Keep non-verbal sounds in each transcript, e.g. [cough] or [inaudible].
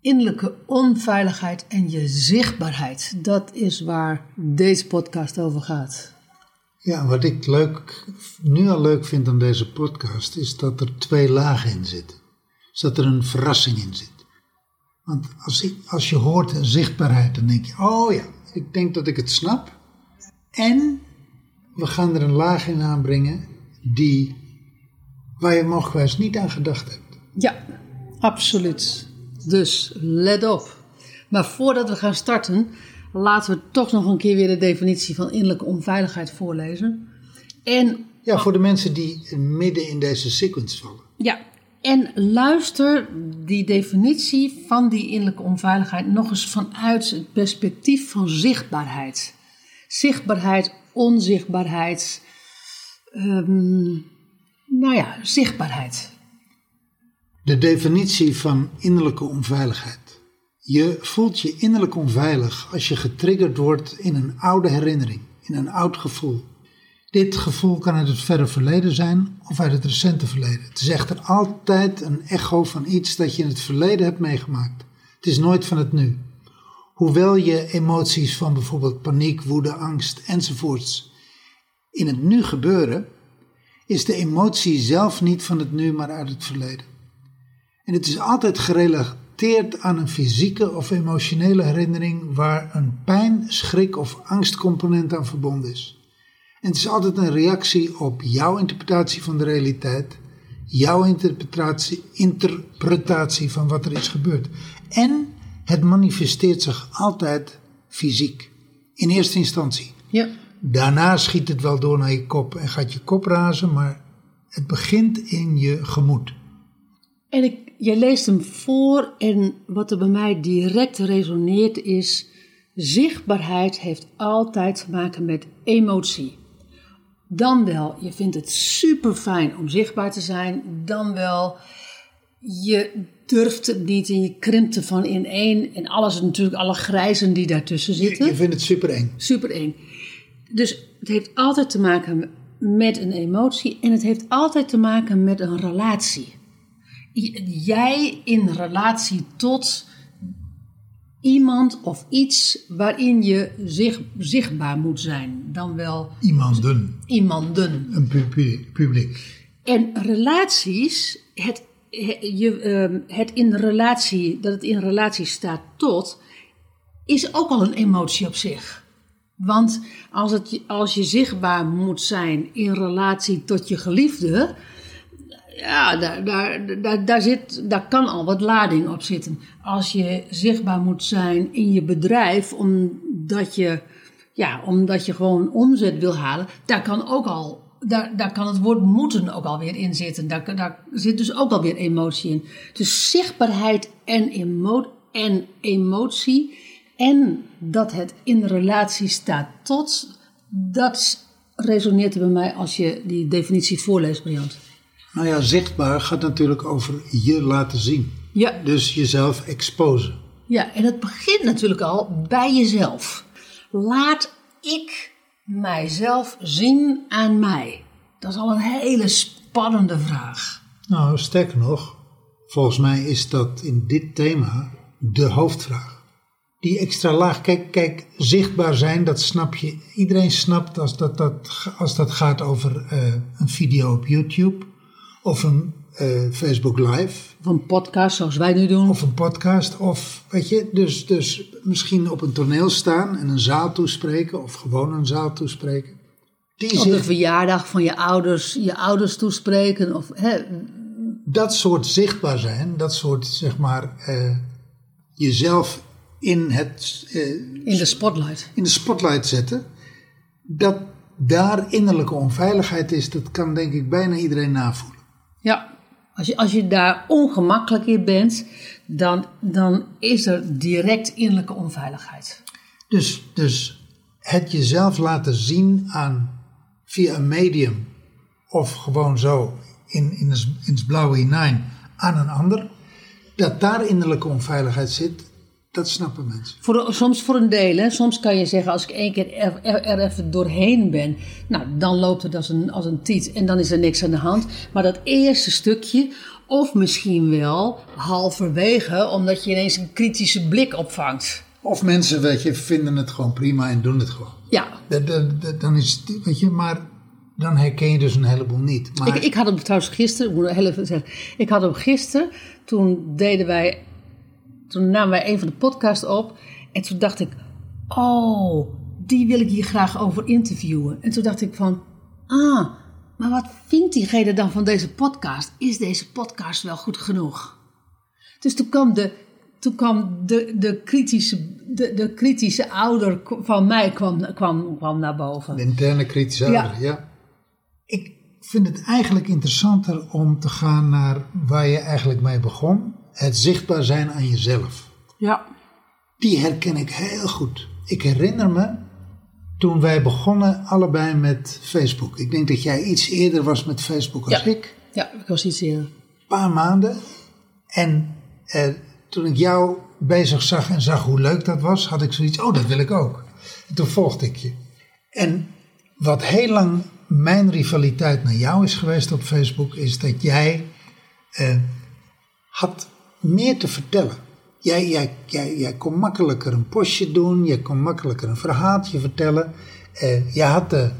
Innerlijke onveiligheid en je zichtbaarheid. Dat is waar deze podcast over gaat. Ja, wat ik leuk, nu al leuk vind aan deze podcast is dat er twee lagen in zitten. Dus dat er een verrassing in zit. Want als, als je hoort zichtbaarheid, dan denk je, oh ja, ik denk dat ik het snap. En we gaan er een laag in aanbrengen die, waar je mogelijk niet aan gedacht hebt. Ja, absoluut. Dus let op. Maar voordat we gaan starten, laten we toch nog een keer weer de definitie van innerlijke onveiligheid voorlezen. En Ja, voor de mensen die midden in deze sequence vallen. Ja, en luister die definitie van die innerlijke onveiligheid nog eens vanuit het perspectief van zichtbaarheid. Zichtbaarheid, onzichtbaarheid. ehm, nou ja, zichtbaarheid. De definitie van innerlijke onveiligheid. Je voelt je innerlijk onveilig als je getriggerd wordt in een oude herinnering, in een oud gevoel. Dit gevoel kan uit het verre verleden zijn of uit het recente verleden. Het is echter altijd een echo van iets dat je in het verleden hebt meegemaakt. Het is nooit van het nu. Hoewel je emoties van bijvoorbeeld paniek, woede, angst enzovoorts in het nu gebeuren, is de emotie zelf niet van het nu, maar uit het verleden. En het is altijd gerelateerd aan een fysieke of emotionele herinnering waar een pijn, schrik of angstcomponent aan verbonden is. En het is altijd een reactie op jouw interpretatie van de realiteit, jouw interpretatie, interpretatie van wat er is gebeurd. En het manifesteert zich altijd fysiek, in eerste instantie. Ja. Daarna schiet het wel door naar je kop en gaat je kop razen, maar het begint in je gemoed. En ik, je leest hem voor en wat er bij mij direct resoneert is... zichtbaarheid heeft altijd te maken met emotie. Dan wel, je vindt het super fijn om zichtbaar te zijn. Dan wel, je durft het niet en je krimpt ervan ineen. En alles natuurlijk, alle grijzen die daartussen zitten. Je vindt het super eng. Super eng. Dus het heeft altijd te maken met een emotie en het heeft altijd te maken met een relatie. Jij in relatie tot iemand of iets waarin je zich, zichtbaar moet zijn. Dan wel Iemanden, iemanden. een publiek. En relaties, het, he- je, ehm, het in relatie, dat het in relatie staat tot, is ook al een emotie op zich. Want als, het, als je zichtbaar moet zijn in relatie tot je geliefde, ja, daar, daar, daar, daar, zit, daar kan al wat lading op zitten. Als je zichtbaar moet zijn in je bedrijf, omdat je, ja, omdat je gewoon omzet wil halen, daar kan ook al. Daar, daar kan het woord moeten ook alweer in zitten. Daar, daar zit dus ook alweer emotie in. Dus zichtbaarheid en, emo en emotie. En dat het in relatie staat tot. Dat resoneert er bij mij als je die definitie voorleest, Briant. Nou ja, zichtbaar gaat natuurlijk over je laten zien. Ja, Dus jezelf exposen. Ja, en het begint natuurlijk al bij jezelf. Laat ik mijzelf zien aan mij? Dat is al een hele spannende vraag. Nou, sterker nog, volgens mij is dat in dit thema de hoofdvraag. Die extra laag, kijk, kijk, zichtbaar zijn, dat snap je. Iedereen snapt als dat, dat, als dat gaat over eh, een video op YouTube of een eh, Facebook Live Of een podcast zoals wij nu doen. of een podcast of weet je, dus, dus misschien op een toneel staan en een zaal toespreken of gewoon een zaal toespreken. Die op de verjaardag van je ouders, je ouders toespreken. Of, hè, dat soort zichtbaar zijn, dat soort zeg maar eh, jezelf in, het, eh, In de spotlight. in de spotlight zetten. Dat daar innerlijke onveiligheid is, dat kan denk ik bijna iedereen navoelen. Ja, als je, als je daar ongemakkelijk in bent, dan, dan is er direct innerlijke onveiligheid. Dus, dus het jezelf laten zien aan, via een medium of gewoon zo in, in, het, in het blauwe hinein aan een ander, dat daar innerlijke onveiligheid zit, dat snappen mensen. Voor, soms voor een deel, hè. soms kan je zeggen als ik één keer er, er, er even doorheen ben, nou dan loopt het als een, als een tiet en dan is er niks aan de hand. Maar dat eerste stukje, of misschien wel halverwege, omdat je ineens een kritische blik opvangt. Of mensen, weet je, vinden het gewoon prima en doen het gewoon. Ja, Dat, dat, dat- dan is het, weet je, maar dan herken je dus een heleboel niet. Maar Ik, ik had hem trouwens gisteren, ik moet heel even zeggen, ik had hem gisteren, toen deden wij, toen namen wij een van de podcasts op en toen dacht ik, oh, die wil ik hier graag over interviewen. En toen dacht ik van, ah, maar wat vindt diegene dan van deze podcast? Is deze podcast wel goed genoeg? Dus toen kwam de, toen kwam de, de, kritische, de, de kritische ouder van mij kwam, kwam, kwam naar boven. de interne kritische Ja. ouder, ja. Ik vind het eigenlijk interessanter om te gaan naar waar je eigenlijk mee begon. Het zichtbaar zijn aan jezelf. Ja. Die herken ik heel goed. Ik herinner me toen wij begonnen allebei met Facebook. Ik denk dat jij iets eerder was met Facebook als Ja. ik. Ja, ik was iets eerder. paar maanden. En eh, toen ik jou bezig zag en zag hoe leuk dat was, had ik zoiets, oh, dat wil ik ook. En toen volgde ik je. En wat heel lang mijn rivaliteit naar jou is geweest op Facebook, is dat jij eh, had meer te vertellen. Jij, jij, jij, jij kon makkelijker een postje doen, je kon makkelijker een verhaaltje vertellen. Eh, je had de,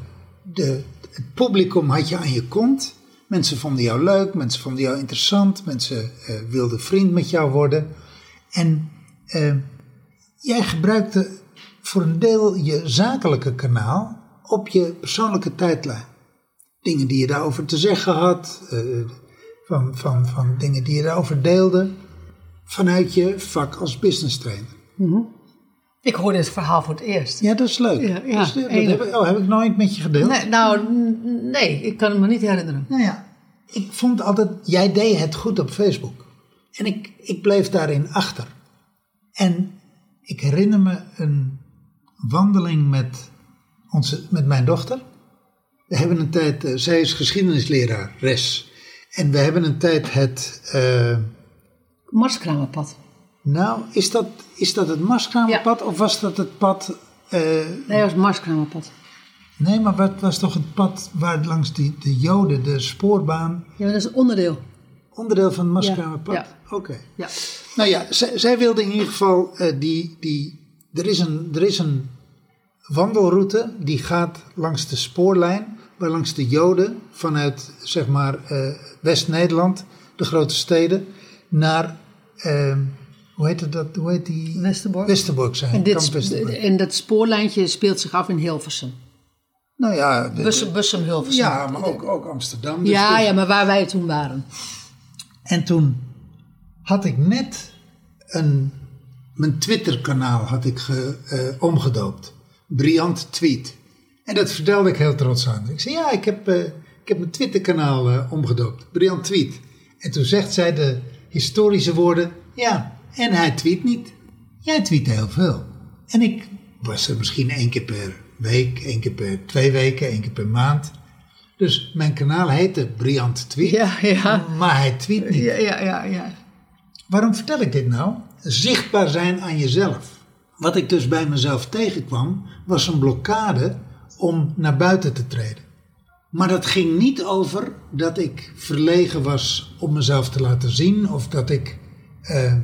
de, het publicum had je aan je kont. Mensen vonden jou leuk, mensen vonden jou interessant, mensen eh, wilden vriend met jou worden. En eh, jij gebruikte voor een deel je zakelijke kanaal op je persoonlijke tijdlijn. Dingen die je daarover te zeggen had, van, van, van dingen die je daarover deelde, vanuit je vak als business trainer. Ik hoorde het verhaal voor het eerst. Ja, dat is leuk. Ja, ja, Dus, eh, dat heb, ik- oh, heb ik nooit met je gedeeld? Nee, nou, nee, ik kan het me niet herinneren. Nou ja, ik vond altijd, jij deed het goed op Facebook. En ik, ik bleef daarin achter. En ik herinner me een wandeling met, onze, met mijn dochter. We hebben een tijd, eh, zij is geschiedenislerares. En we hebben een tijd het, eh, Marskramerpad. nou, is dat, is dat het Marskramerpad of was dat het pad... eh, Nee, dat was Marskramerpad. nee, maar wat was toch het pad waar langs die, de Joden, de spoorbaan... Ja, dat is een onderdeel. Onderdeel van het Marskramerpad? Ja, Oké. Ja. Nou ja, zij, zij wilde in ieder geval eh, die, die. Er is, een, er is een wandelroute die gaat langs de spoorlijn, waar langs de Joden vanuit zeg maar eh, West-Nederland, de grote steden, naar. Eh, hoe heet dat? Hoe heet die? Westerbork. Westerbork zijn. En, dit, Kamp Westerbork. en dat spoorlijntje speelt zich af in Hilversum. nou ja, de- Bussum, Bussum Hilversum. ja, maar ook, ook Amsterdam. Dus ja, dus- ja, maar waar wij toen waren. En toen had ik net een, mijn Twitter-kanaal had ik ge, eh, omgedoopt. Briant Tweet. En dat vertelde ik heel trots aan. Ik zei, ja, ik heb, eh, ik heb mijn Twitter-kanaal eh, omgedoopt. Briant Tweet. En toen zegt zij de historische woorden, ja, en hij tweet niet. Jij tweet heel veel. En ik was er misschien één keer per week, één keer per twee weken, één keer per maand. Dus mijn kanaal heette Briant Tweet. Ja, ja. Maar hij tweet niet. Ja, ja, ja. ja. Waarom vertel ik dit nou? Zichtbaar zijn aan jezelf. Wat ik dus bij mezelf tegenkwam, was een blokkade om naar buiten te treden. Maar dat ging niet over dat ik verlegen was om mezelf te laten zien of dat ik eh,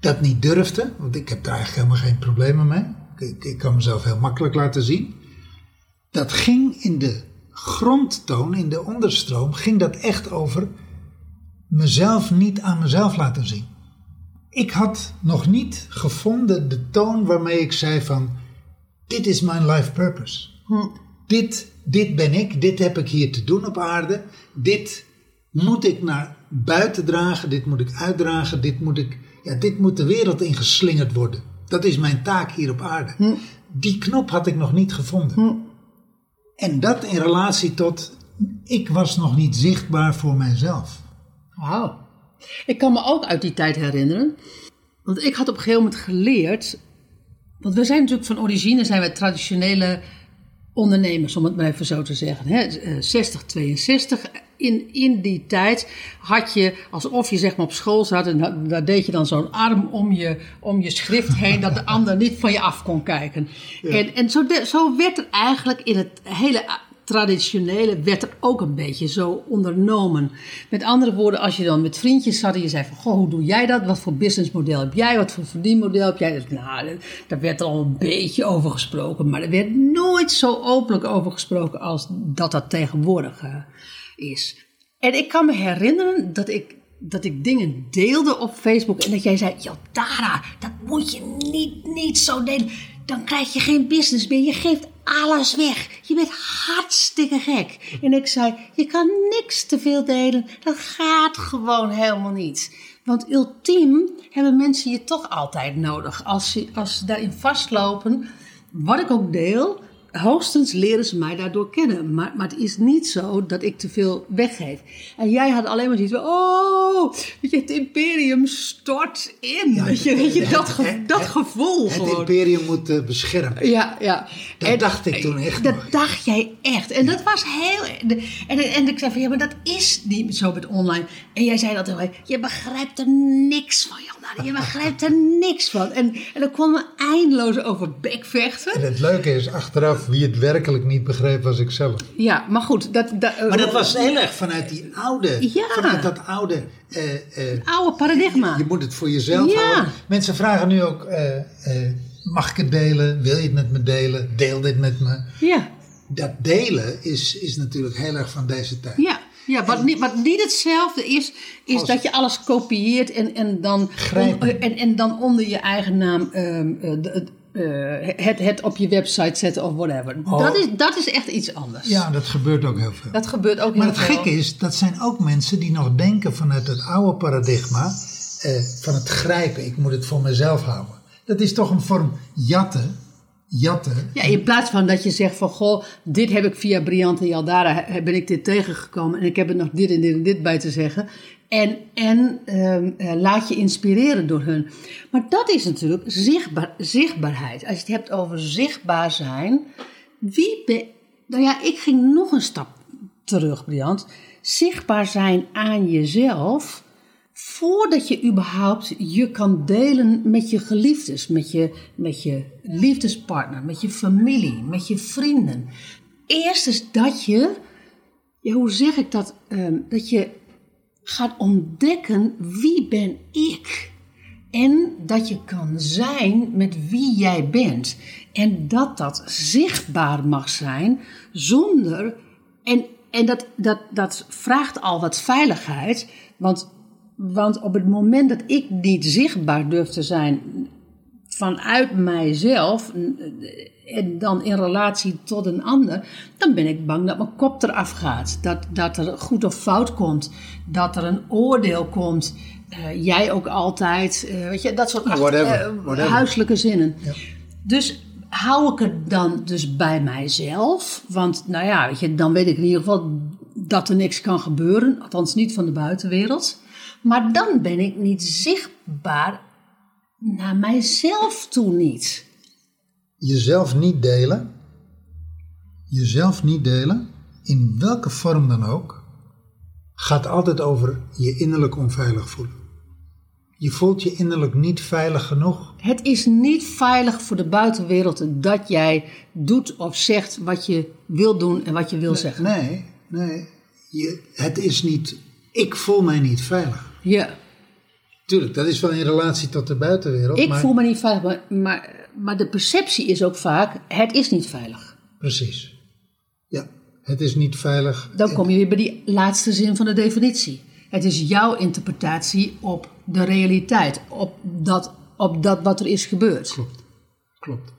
dat niet durfde. Want ik heb daar eigenlijk helemaal geen problemen mee. Ik, ik kan mezelf heel makkelijk laten zien. Dat ging in de grondtoon, in de onderstroom, ging dat echt over mezelf niet aan mezelf laten zien. Ik had nog niet gevonden de toon waarmee ik zei van dit is mijn life purpose. Dit, dit ben ik, dit heb ik hier te doen op aarde. Dit moet ik naar buiten dragen, dit moet ik uitdragen, dit moet, ik, ja, dit moet de wereld ingeslingerd worden. Dat is mijn taak hier op aarde. Hm. Die knop had ik nog niet gevonden. En dat in relatie tot, ik was nog niet zichtbaar voor mijzelf. Wauw. Ik kan me ook uit die tijd herinneren. Want ik had op een gegeven moment geleerd. Want we zijn natuurlijk van origine zijn wij traditionele ondernemers, om het maar even zo te zeggen. Hè? Eh, 60, 62. In, in die tijd had je, alsof je zeg maar op school zat, en da- daar deed je dan zo'n arm om je, om je schrift heen, dat de [laughs] ander niet van je af kon kijken. En, en zo, de- zo werd er eigenlijk in het hele traditionele, werd er ook een beetje zo ondernomen. Met andere woorden, als je dan met vriendjes zat en je zei van, goh, hoe doe jij dat? Wat voor businessmodel heb jij? Wat voor verdienmodel heb jij? Dus, nou, daar werd er al een beetje over gesproken, maar er werd nooit zo openlijk over gesproken als dat dat tegenwoordig eh, is. En ik kan me herinneren dat ik, dat ik dingen deelde op Facebook en dat jij zei, "Yo, Tara, dat moet je niet, niet zo delen. Dan krijg je geen business meer. Je geeft alles weg. Je bent hartstikke gek. En ik zei, je kan niks te veel delen. Dat gaat gewoon helemaal niet. Want ultiem hebben mensen je toch altijd nodig. Als ze, als daarin vastlopen, wat ik ook deel, hoogstens leren ze mij daardoor kennen. Maar, maar het is niet zo dat ik te veel weggeef. En jij had alleen maar zoiets van, oh, weet je, het imperium stort in. weet je, weet je dat, ge- dat gevoel Het gewoon. imperium moet eh, beschermen. Ja, ja. Dat dacht ik toen echt Dat nog. dacht jij echt. En dat was heel... En, en, en ik zei van, ja, maar dat is niet zo met online. En jij zei dat mij, je begrijpt er niks van, Jana. Je begrijpt er niks van. En, en dan kwam we eindeloos over bekvechten. En het leuke is achteraf, wie het werkelijk niet begreep, was ik zelf. Ja, maar goed. Dat, dat, Maar dat was heel erg vanuit die oude, Ja. vanuit dat oude. eh, eh, oude paradigma. je moet het voor jezelf Ja. houden. Mensen vragen nu ook: eh, eh, mag ik het delen? Wil je het met me delen? Deel dit met me. Ja, Dat delen is, is natuurlijk heel erg van deze tijd. ja. Ja, wat niet, wat niet hetzelfde is, is Als- dat je alles kopieert en, en, dan, on- en, en dan onder je eigen naam ehm, eh, de- eh, het, het op je website zetten of whatever. Oh. Dat, is, dat is echt iets anders. Ja, dat gebeurt ook heel veel. Dat gebeurt ook Maar heel het veel. gekke is, dat zijn ook mensen die nog denken vanuit het oude paradigma eh, van het grijpen. Ik moet het voor mezelf houden. Dat is toch een vorm jatten. Ja, in plaats van dat je zegt van, goh, dit heb ik via Briante Jaldara, he- ben ik dit tegengekomen en ik heb er nog dit en dit en dit bij te zeggen. En, en ehm, eh, laat je inspireren door hun. Maar dat is natuurlijk zichtbaar, zichtbaarheid. Als je het hebt over zichtbaar zijn, wie ben... Nou ja, ik ging nog een stap terug, Briant. Zichtbaar zijn aan jezelf voordat je überhaupt je kan delen met je geliefdes, met je, met je liefdespartner, met je familie, met je vrienden. Eerst is dat je, hoe zeg ik dat, Ehm, dat je gaat ontdekken wie ben ik. En dat je kan zijn met wie jij bent. En dat dat zichtbaar mag zijn zonder. En, en dat, dat, dat vraagt al wat veiligheid. Want, want op het moment dat ik niet zichtbaar durf te zijn vanuit mijzelf. En dan in relatie tot een ander, dan ben ik bang dat mijn kop eraf gaat. Dat, dat er goed of fout komt. Dat er een oordeel komt. Eh, jij ook altijd. eh, weet je, dat soort Whatever, eh, whatever. huiselijke zinnen. Dus hou ik het dan dus bij mijzelf? Want nou ja, weet je, dan weet ik in ieder geval dat er niks kan gebeuren. Althans niet van de buitenwereld. Maar dan ben ik niet zichtbaar naar mijzelf toe niet. Jezelf niet delen. Jezelf niet delen, in welke vorm dan ook, gaat altijd over je innerlijk onveilig voelen. Je voelt je innerlijk niet veilig genoeg. Het is niet veilig voor de buitenwereld dat jij doet of zegt wat je wil doen en wat je wil zeggen. Nee, nee. Je, het is niet, ik voel mij niet veilig. Ja, Tuurlijk, dat is wel in relatie tot de buitenwereld. ik maar, voel me niet veilig, maar, maar, maar de perceptie is ook vaak, het is niet veilig. Precies. Ja, het is niet veilig. Dan kom je weer bij die laatste zin van de definitie. Het is jouw interpretatie op de realiteit, op dat, op dat wat er is gebeurd. Klopt, klopt.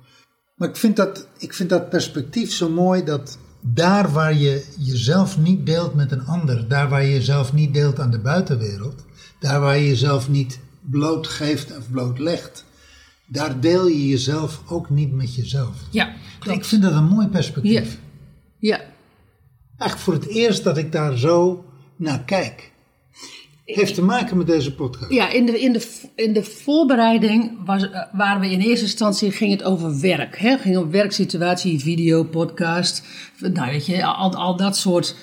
Maar ik vind, dat, ik vind dat perspectief zo mooi dat daar waar je jezelf niet deelt met een ander, daar waar je jezelf niet deelt aan de buitenwereld, daar waar je jezelf niet blootgeeft of blootlegt, daar deel je jezelf ook niet met jezelf. Ja, Ik vind dat een mooi perspectief. Ja, Eigenlijk voor het eerst dat ik daar zo naar kijk. Heeft te maken met deze podcast. ja in, de, in, de, in de voorbereiding was, eh, waren we in eerste instantie ging het over werk. Hè? ging over werksituatie, video, podcast. Nou, weet je, al, al dat soort.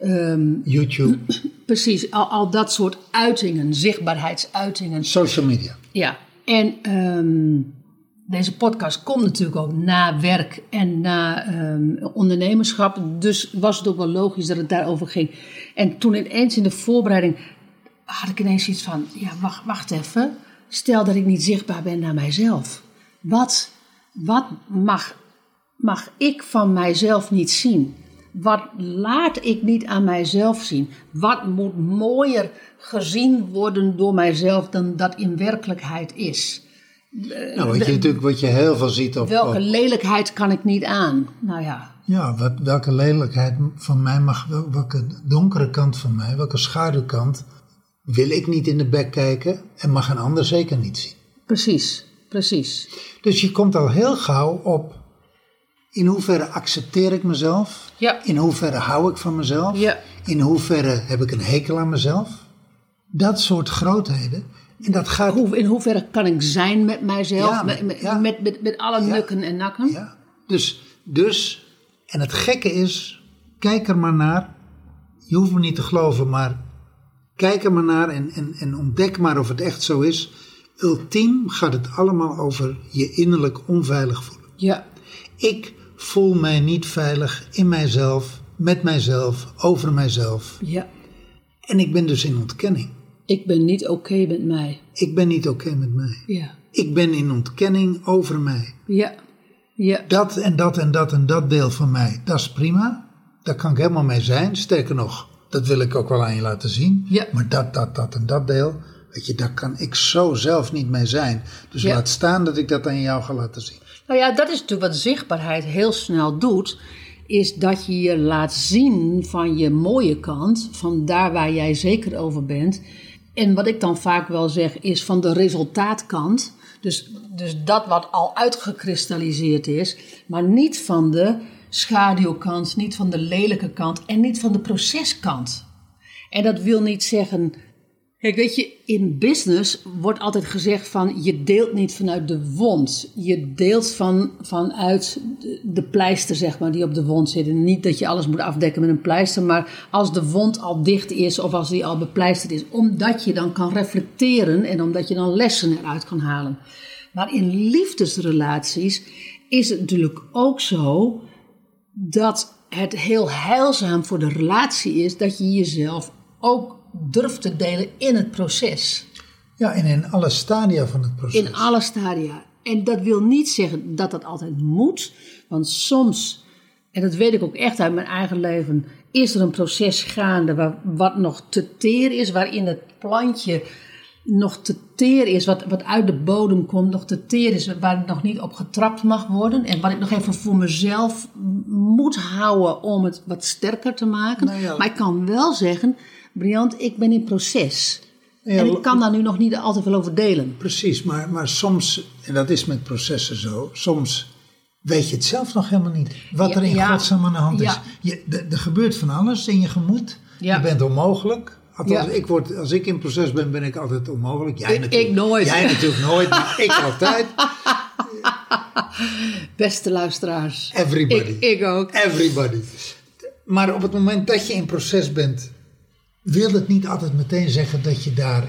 Ehm, YouTube, [clears throat] precies, al, al dat soort uitingen, zichtbaarheidsuitingen. social media. Ja, en ehm, deze podcast komt natuurlijk ook na werk en na ehm, ondernemerschap. Dus was het ook wel logisch dat het daarover ging. En toen ineens in de voorbereiding had ik ineens iets van: ja, wacht, wacht even. Stel dat ik niet zichtbaar ben naar mijzelf. Wat, wat mag, mag ik van mijzelf niet zien? Wat laat ik niet aan mijzelf zien? Wat moet mooier gezien worden door mijzelf dan dat in werkelijkheid is? Nou, wat je natuurlijk wat je heel veel ziet op, Welke op- lelijkheid kan ik niet aan? Nou ja, ja, wat, welke lelijkheid van mij mag, wel- welke donkere kant van mij, welke schaduwkant wil ik niet in de bek kijken en mag een ander zeker niet zien. precies, precies. Dus je komt al heel gauw op in hoeverre accepteer ik mezelf? Ja. In hoeverre hou ik van mezelf? Ja. In hoeverre heb ik een hekel aan mezelf? Dat soort grootheden. En dat gaat. Hoe, in hoeverre kan ik zijn met mijzelf? Ja, met, met, met, met, met alle nukken en nakken? Ja. Dus, dus, en het gekke is, kijk er maar naar. Je hoeft me niet te geloven, maar kijk er maar naar en, en, en ontdek maar of het echt zo is. Ultiem gaat het allemaal over je innerlijk onveilig voelen. ja. Ik voel mij niet veilig in mijzelf, met mijzelf, over mijzelf. ja. En ik ben dus in ontkenning. Ik ben niet oké met mij. Ik ben niet oké met mij. Ja. Ik ben in ontkenning over mij. Ja. Ja. Dat en dat en dat en dat deel van mij, dat is prima. Daar kan ik helemaal mee zijn. Sterker nog, dat wil ik ook wel aan je laten zien. Ja. Maar dat, dat, dat en dat deel, weet je, daar kan ik zo zelf niet mee zijn. Dus Ja. laat staan dat ik dat aan jou ga laten zien. Nou ja, dat is natuurlijk wat zichtbaarheid heel snel doet. Is dat je je laat zien van je mooie kant, van daar waar jij zeker over bent. En wat ik dan vaak wel zeg, is van de resultaatkant. Dus, dus dat wat al uitgekristalliseerd is, maar niet van de schaduwkant, niet van de lelijke kant en niet van de proceskant. En dat wil niet zeggen. Kijk, weet je, in business wordt altijd gezegd van je deelt niet vanuit de wond. Je deelt van, vanuit de, pleister, zeg maar, die op de wond zit. En niet dat je alles moet afdekken met een pleister, maar als de wond al dicht is of als die al bepleisterd is. Omdat je dan kan reflecteren en omdat je dan lessen eruit kan halen. Maar in liefdesrelaties is het natuurlijk ook zo dat het heel heilzaam voor de relatie is dat je jezelf ook durft te delen in het proces. Ja, en in alle stadia van het proces. In alle stadia. En dat wil niet zeggen dat dat altijd moet. Want soms, en dat weet ik ook echt uit mijn eigen leven, is er een proces gaande waar, wat nog te teer is, waarin het plantje nog te teer is, wat, wat uit de bodem komt, nog te teer is, waar het nog niet op getrapt mag worden. En wat ik nog even voor mezelf moet houden om het wat sterker te maken. Nou ja. Maar ik kan wel zeggen, Briant, ik ben in proces. Ja, en ik kan daar nu nog niet altijd veel over delen. Precies, maar, maar soms, en dat is met processen zo, soms weet je het zelf nog helemaal niet. Wat Ja, er in ja. godsnaam aan de hand is. Je, er gebeurt van alles in je gemoed. Je bent onmogelijk. Althans, ik word, als ik in proces ben, ben ik altijd onmogelijk. Jij Ik- natuurlijk, ik nooit. Jij natuurlijk nooit, maar ik [laughs] altijd. Beste luisteraars. Everybody. Ik, ik ook. Everybody. Maar op het moment dat je in proces bent, wil het niet altijd meteen zeggen dat je daar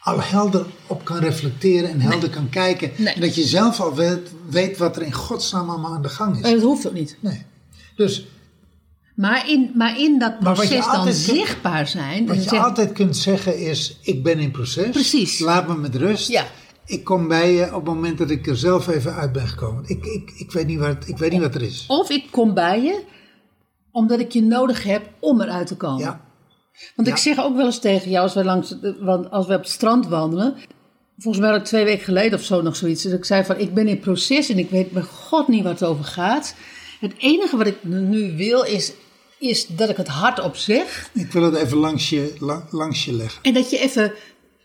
al helder op kan reflecteren en helder kan kijken. Nee. En dat je zelf al weet, weet wat er in godsnaam allemaal aan de gang is. En dat hoeft ook niet. Nee. Dus Maar in, maar in dat proces dan kunt- zichtbaar zijn. wat je altijd kunt zeggen is, ik ben in proces. Precies. Laat me met rust. Ja. Ik kom bij je op het moment dat ik er zelf even uit ben gekomen. Ik, ik, ik, weet, niet wat, ik weet niet wat er is. Of ik kom bij je omdat ik je nodig heb om eruit te komen. Ja. Want Ja. ik zeg ook wel eens tegen jou, als we, langs, want als we op het strand wandelen. Volgens mij had ik twee weken geleden of zo nog zoiets. Dus ik zei van, ik ben in proces en ik weet bij God niet wat het over gaat. Het enige wat ik nu wil is, is dat ik het hardop zeg. Ik wil het even langs je, la- langs je leggen. En dat je even,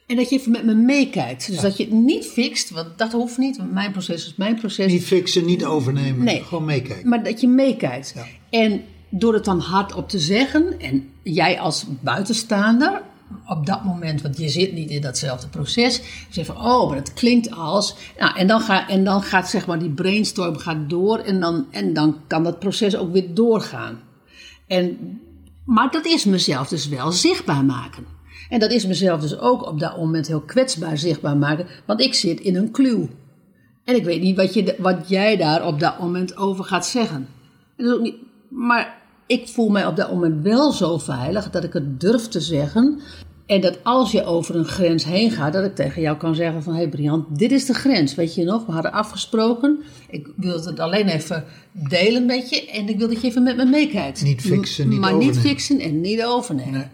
En dat je even met me meekijkt. Dus dat je het niet fixt, want dat hoeft niet. Want mijn proces is mijn proces. Niet fixen, niet overnemen. Nee. Gewoon meekijken. Maar dat je meekijkt. Ja. En door het dan hardop te zeggen, en jij als buitenstaander, op dat moment, want je zit niet in datzelfde proces, zeg van, oh, maar het klinkt als. Nou, en, dan ga, en dan gaat zeg maar die brainstorm gaat door en dan, en dan kan dat proces ook weer doorgaan. En, maar dat is mezelf dus wel zichtbaar maken. En dat is mezelf dus ook op dat moment heel kwetsbaar zichtbaar maken, want ik zit in een kluw. En ik weet niet wat, je, wat jij daar op dat moment over gaat zeggen. Ook niet, maar ik voel mij op dat moment wel zo veilig dat ik het durf te zeggen. En dat als je over een grens heen gaat, dat ik tegen jou kan zeggen van... Hé hey Brian, dit is de grens, weet je nog? We hadden afgesproken. Ik wil het alleen even delen met je. En ik wil dat je even met me meekijkt. Niet fixen, niet Maar niet overnemen. fixen en niet overnemen.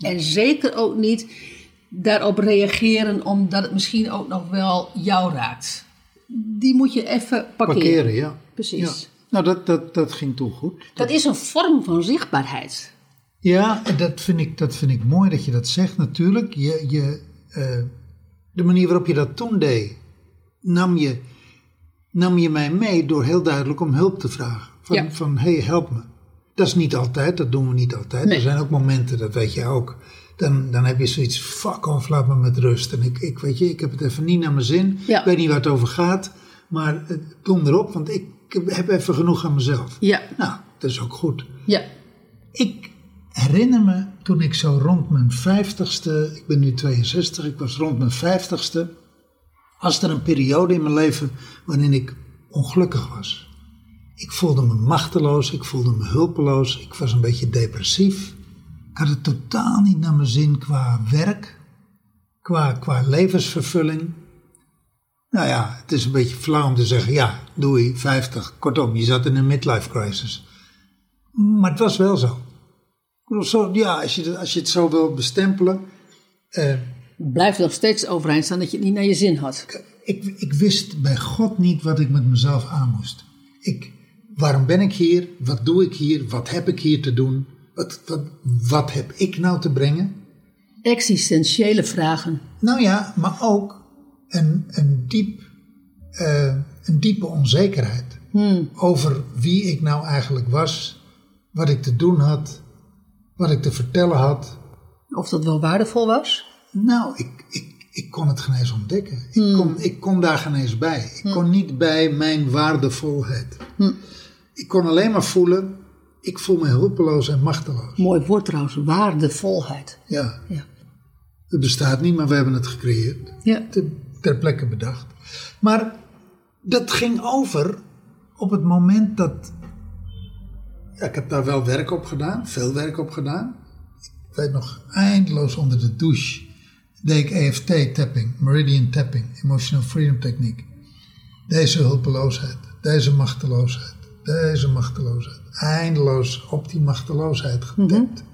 En zeker ook niet daarop reageren omdat het misschien ook nog wel jou raakt. Die moet je even parkeren. Parkeren, ja. Precies. Ja. Nou, dat, dat, dat ging toen goed. Dat is een vorm van zichtbaarheid. Ja, dat vind ik, dat vind ik mooi dat je dat zegt natuurlijk. Je, je, eh, de manier waarop je dat toen deed, nam je, nam je mij mee door heel duidelijk om hulp te vragen. Van, Ja. van hey, help me. Dat is niet altijd, dat doen we niet altijd. Nee. Er zijn ook momenten, dat weet je ook. Dan, dan heb je zoiets, fuck off, laat me met rust. En ik, ik weet je, ik heb het even niet naar mijn zin. Ja. Ik weet niet waar het over gaat. Maar eh, kom erop, want ik heb even genoeg aan mezelf. Ja, Nou, dat is ook goed. ja. Ik herinner me toen ik zo rond mijn vijftigste, ik ben nu 62, ik was rond mijn vijftigste, was er een periode in mijn leven waarin ik ongelukkig was. Ik voelde me machteloos, ik voelde me hulpeloos, ik was een beetje depressief. Ik had het totaal niet naar mijn zin qua werk, qua, qua levensvervulling. Nou ja, het is een beetje flauw om te zeggen, ja, doei, 50. Kortom, je zat in een midlife crisis. Maar het was wel zo. Zo ja, als je, als je het zo wil bestempelen. eh, Blijft nog steeds overeind staan dat je het niet naar je zin had. ik, ik wist bij God niet wat ik met mezelf aan moest. Ik, waarom ben ik hier? Wat doe ik hier? Wat heb ik hier te doen? Wat, wat, wat heb ik nou te brengen? Existentiële vragen. Nou ja, maar ook een, een, diep, eh, een diepe onzekerheid over wie ik nou eigenlijk was, wat ik te doen had, wat ik te vertellen had. Of dat wel waardevol was? Nou, ik, ik, ik kon het geen eens ontdekken. Ik, kon, ik kon daar geen eens bij. Ik kon niet bij mijn waardevolheid. Ik kon alleen maar voelen, ik voel me hulpeloos en machteloos. Mooi woord trouwens, waardevolheid. Ja, Ja. het bestaat niet, maar we hebben het gecreëerd. Ja. Ter plekke bedacht. Maar dat ging over op het moment dat... Ja, ik heb daar wel werk op gedaan, veel werk op gedaan. Ik weet nog, eindeloos onder de douche deed ik EFT-tapping, Meridian Tapping, Emotional Freedom Techniek. Deze hulpeloosheid, deze machteloosheid, deze machteloosheid. Eindeloos op die machteloosheid getapt.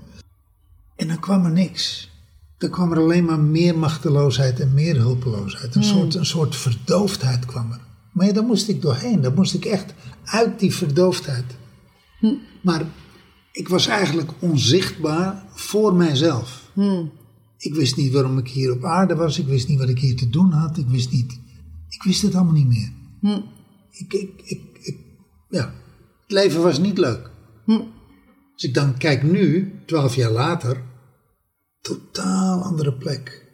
En dan kwam er niks. Dan kwam er alleen maar meer machteloosheid en meer hulpeloosheid. Een, soort, een soort verdoofdheid kwam er. Maar ja, daar moest ik doorheen. Daar moest ik echt uit die verdoofdheid. Maar ik was eigenlijk onzichtbaar voor mijzelf. Ik wist niet waarom ik hier op aarde was. Ik wist niet wat ik hier te doen had. Ik wist niet. Ik wist het allemaal niet meer. Ik, ik, ik, ik, ja, het leven was niet leuk. Als ik dan kijk nu, twaalf jaar later, totaal andere plek.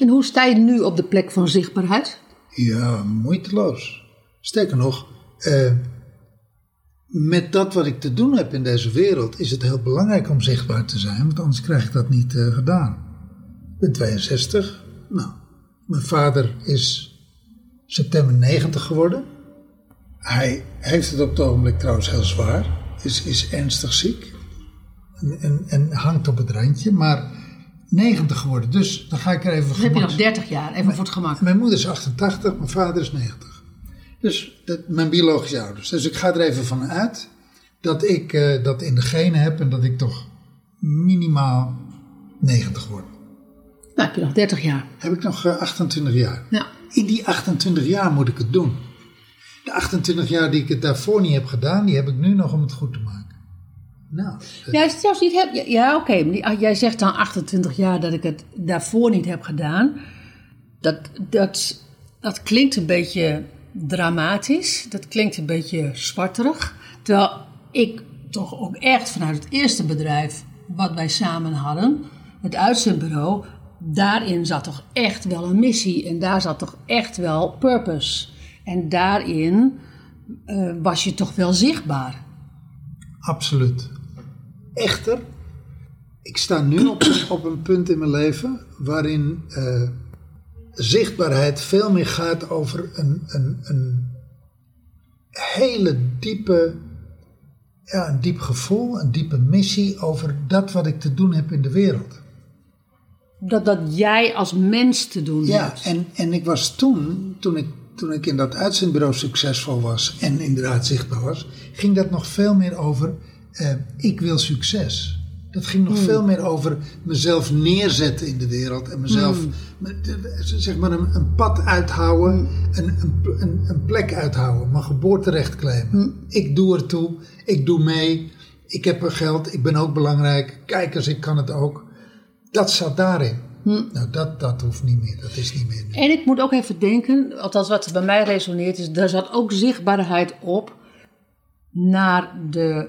En hoe sta je nu op de plek van zichtbaarheid? Ja, moeiteloos. Sterker nog, eh, met dat wat ik te doen heb in deze wereld, is het heel belangrijk om zichtbaar te zijn, want anders krijg ik dat niet eh, gedaan. Ik ben 62. Nou, mijn vader is september 90 geworden. Hij heeft het op het ogenblik trouwens heel zwaar, is, is ernstig ziek en, en, en hangt op het randje, maar 90 geworden. Dus dan ga ik er even Dan heb je nog 30 jaar, even voor het gemak. mijn moeder is 88, mijn vader is 90. Dus dat, mijn biologische ouders. Dus ik ga er even van uit dat ik eh, dat in de genen heb en dat ik toch minimaal 90 word. Nou heb je nog 30 jaar. Heb ik nog eh, 28 jaar. Ja. In die 28 jaar moet ik het doen. De 28 jaar die ik het daarvoor niet heb gedaan, die heb ik nu nog om het goed te maken. Nou, Ja, is zelfs niet heb, ja, ja, oké. maar die- Jij zegt dan 28 jaar dat ik het daarvoor niet heb gedaan. Dat, dat, dat klinkt een beetje dramatisch. Dat klinkt een beetje zwarterig. Terwijl ik toch ook echt vanuit het eerste bedrijf wat wij samen hadden, het uitzendbureau, daarin zat toch echt wel een missie. En daar zat toch echt wel purpose. En daarin eh, was je toch wel zichtbaar. Absoluut. Echter, ik sta nu op, op een punt in mijn leven waarin eh, zichtbaarheid veel meer gaat over een, een, een hele diepe, ja, een diep gevoel, een diepe missie over dat wat ik te doen heb in de wereld. Dat, dat jij als mens te doen Ja, hebt. en, en ik was toen, toen ik, toen ik in dat uitzendbureau succesvol was en inderdaad zichtbaar was, ging dat nog veel meer over eh, ik wil succes. Dat ging nog veel meer over mezelf neerzetten in de wereld en mezelf, me- de- zeg maar, een, een pad uithouden, een, een, een, een plek uithouden, mijn geboorterecht claimen. Ik doe ertoe, ik doe mee, ik heb er geld, ik ben ook belangrijk, kijk eens, ik kan het ook. Dat zat daarin. Nou, dat, dat hoeft niet meer. Dat is niet meer. nu. En ik moet ook even denken, althans wat bij mij resoneert, is daar zat ook zichtbaarheid op naar, de,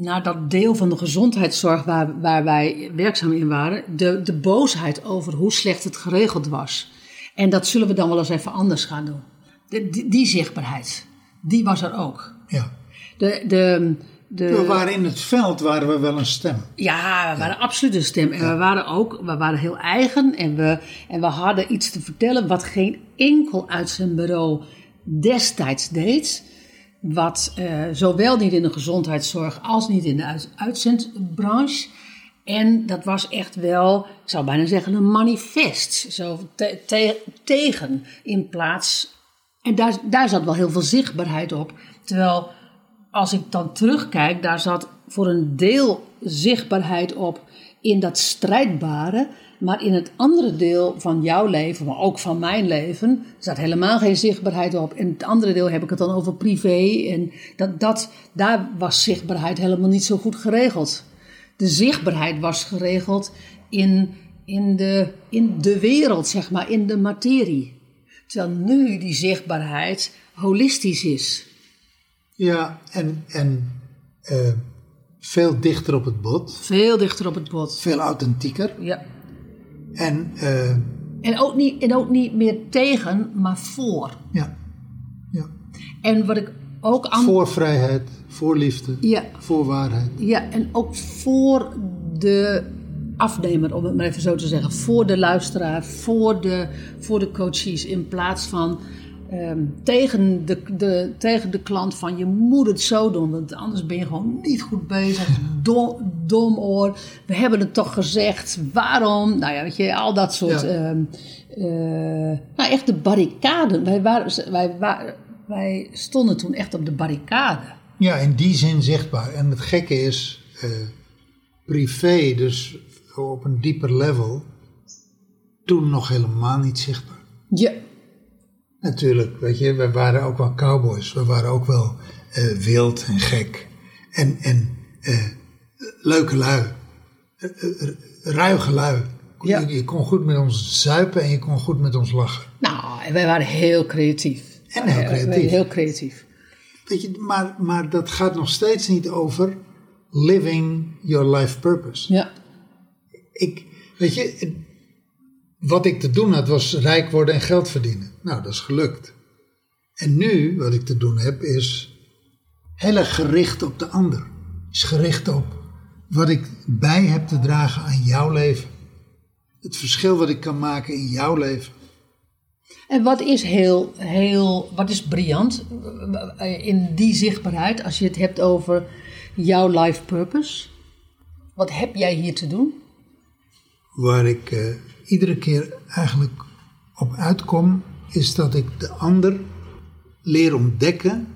naar dat deel van de gezondheidszorg waar, waar wij werkzaam in waren. De, de boosheid over hoe slecht het geregeld was. En dat zullen we dan wel eens even anders gaan doen. De, die, die zichtbaarheid, die was er ook. Ja. De, de, de, We waren in het veld, waren we wel een stem. Ja, we waren absoluut een stem. En we waren ook we waren heel eigen. En we, en we hadden iets te vertellen wat geen enkel uitzendbureau destijds deed. Wat eh, zowel niet in de gezondheidszorg als niet in de uit, uitzendbranche. En dat was echt wel, ik zou bijna zeggen, een manifest. Zo te- te- tegen in plaats. En daar, daar zat wel heel veel zichtbaarheid op. Terwijl als ik dan terugkijk, daar zat voor een deel zichtbaarheid op in dat strijdbare. Maar in het andere deel van jouw leven, maar ook van mijn leven, zat helemaal geen zichtbaarheid op. En het andere deel heb ik het dan over privé. En dat, dat, daar was zichtbaarheid helemaal niet zo goed geregeld. De zichtbaarheid was geregeld in, in, de, in de wereld, zeg maar, in de materie. Terwijl nu die zichtbaarheid holistisch is. Ja, en, en eh, veel dichter op het bot. Veel dichter op het bot. Veel authentieker. Ja. En eh, En ook, niet, en ook niet meer tegen, maar voor. ja, ja. En wat ik ook aan. voor vrijheid, voor liefde, Ja, voor waarheid. ja, en ook voor de afnemer, om het maar even zo te zeggen. Voor de luisteraar, voor de, voor de coaches. In plaats van ehm, tegen, de, de, tegen de klant van je moet het zo doen, want anders ben je gewoon niet goed bezig. [laughs] Dom, dom oor. We hebben het toch gezegd. Waarom? Nou ja, weet je, al dat soort. Ja. ehm, eh, nou, echt de barricade. Wij, waren, wij, wa- wij stonden toen echt op de barricade. Ja, in die zin zichtbaar. En het gekke is, eh, privé, dus op een dieper level, toen nog helemaal niet zichtbaar. Ja, Natuurlijk, weet je, we waren ook wel cowboys. We waren ook wel eh, wild en gek. En, en eh, leuke lui. Eh, ruige lui. Ja. Je, je kon goed met ons zuipen en je kon goed met ons lachen. nou, en wij waren heel creatief. En heel creatief. Heel creatief. Weet je, maar, maar dat gaat nog steeds niet over living your life purpose. Ja, Ik, weet je, wat ik te doen had was rijk worden en geld verdienen. Nou, dat is gelukt. En nu, wat ik te doen heb, is heel erg gericht op de ander. Is gericht op wat ik bij heb te dragen aan jouw leven. Het verschil wat ik kan maken in jouw leven. En wat is heel, heel, wat is briljant in die zichtbaarheid als je het hebt over jouw life purpose? Wat heb jij hier te doen? Waar ik eh, iedere keer eigenlijk op uitkom, is dat ik de ander leer ontdekken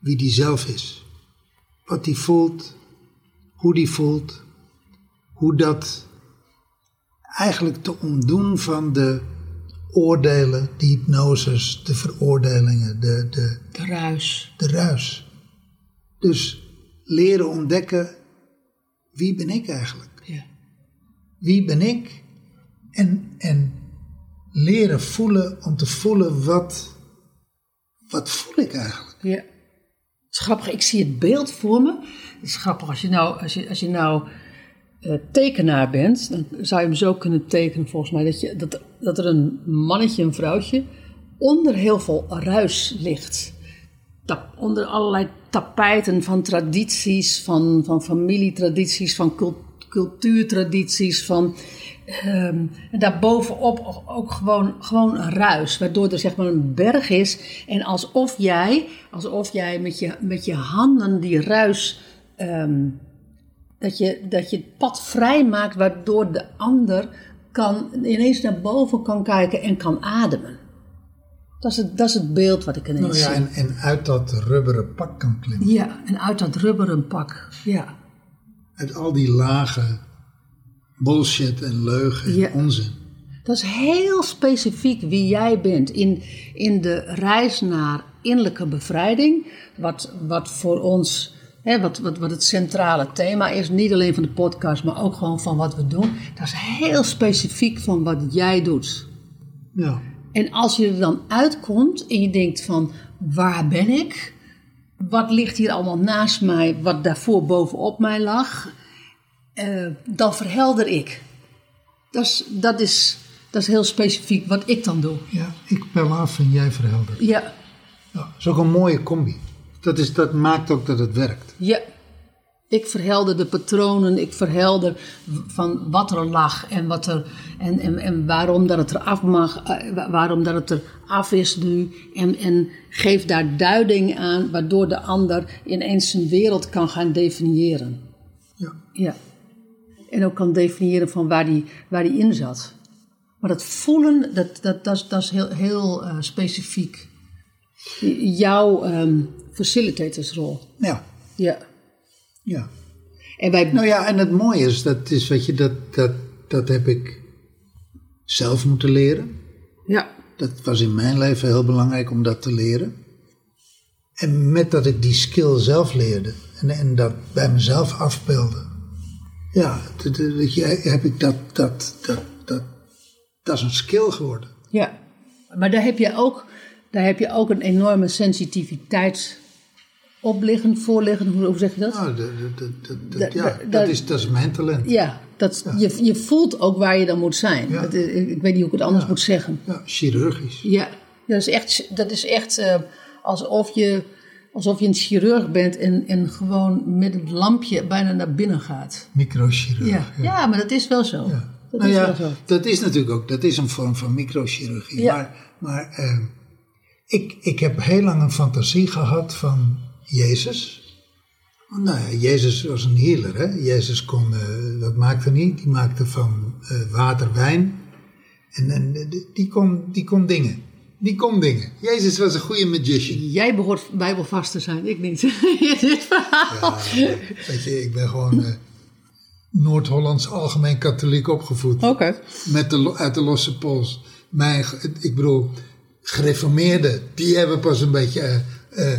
wie die zelf is. Wat die voelt, hoe die voelt, hoe dat eigenlijk te ontdoen van de oordelen, de hypnoses, de veroordelingen, de, de, De ruis. de ruis. Dus leren ontdekken, wie ben ik eigenlijk? Ja. Wie ben ik? En, en leren voelen om te voelen wat, wat voel ik eigenlijk? Ja. Het is grappig, ik zie het beeld voor me. Het is grappig, als je nou, als je, als je nou eh, tekenaar bent, dan zou je hem zo kunnen tekenen volgens mij. Dat, je, dat, dat er een mannetje, een vrouwtje, onder heel veel ruis ligt. Onder allerlei tapijten van tradities, van, van familietradities, van cult- cultuurtradities, van... ehm, en daarbovenop ook gewoon, gewoon een ruis, waardoor er zeg maar een berg is. En alsof jij, alsof jij met, je, met je handen die ruis, ehm, dat, je, dat je het pad vrij maakt, waardoor de ander kan, ineens naar boven kan kijken en kan ademen. Dat is het, dat is het beeld wat ik ineens Nou ja, zie. en, en uit dat rubberen pak kan klimmen. Ja, en uit dat rubberen pak. Ja. Uit al die lagen bullshit en leugen en Ja. onzin. Dat is heel specifiek wie jij bent in, in de reis naar innerlijke bevrijding. Wat, wat voor ons, hè, wat, wat, wat het centrale thema is. Niet alleen van de podcast, maar ook gewoon van wat we doen. Dat is heel specifiek van wat jij doet. Ja. En als je er dan uitkomt en je denkt van waar ben ik? Wat ligt hier allemaal naast mij, wat daarvoor bovenop mij lag? Eh, dan verhelder ik. Dat is, dat, is, dat is heel specifiek wat ik dan doe. ja, ik bel af en jij verheldert. Ja, Ja, dat is ook een mooie combi. Dat, is, dat maakt ook dat het werkt. ja. Ik verhelder de patronen, ik verhelder van wat er lag en, wat er, en, en, en waarom dat het er af mag, eh, wa- waarom dat het er af is nu. En, en geef daar duiding aan, waardoor de ander ineens zijn wereld kan gaan definiëren. Ja. Ja. En ook kan definiëren van waar die, waar die in zat. Maar dat voelen, dat, dat, dat, is, dat is heel, heel eh, specifiek. Jouw ehm facilitatorsrol. Ja. Ja. ja. En wij, Nou ja, en het mooie is, dat, is weet je, dat, dat, dat heb ik zelf moeten leren. ja. Dat was in mijn leven heel belangrijk om dat te leren. En met dat ik die skill zelf leerde en, en dat bij mezelf afbeelde. Ja, weet je, heb ik dat, dat, dat, dat, dat is een skill geworden. ja. Maar daar heb je ook, daar heb je ook een enorme sensitiviteit op liggen. Hoe, zeg je dat? Nou, dat- Da- ja, da- dat, da- is, dat is mijn talent. Ja, dat, Je, je voelt ook waar je dan moet zijn. Ja. Dat ik, ik weet niet hoe ik het anders moet zeggen. Ja, chirurgisch. Ja, dat is echt, dat is echt eh, alsof, je, alsof je een chirurg bent en, en gewoon met het lampje bijna naar binnen gaat. Microchirurg. Ja, ja. maar dat is wel zo. Ja. Dat nou is ja, wel zo. dat is natuurlijk ook, dat is een vorm van microchirurgie. Maar, maar eh, ik, ik heb heel lang een fantasie gehad van Jezus. Nou ja, Jezus was een healer. Hè? Jezus kon, eh, wat maakte hij? Die maakte van eh, water wijn. En, en die- die, kon, die kon dingen. Die kon dingen. Jezus was een goede magician. Jij behoort bijbelvast te zijn, ik niet. [laughs] Dit verhaal. Ja, weet je, ik ben gewoon eh, Noord-Hollands algemeen katholiek opgevoed. Oké. met de, uit de losse pols. Mijn, ik bedoel, gereformeerden, die hebben pas een beetje eh, eh,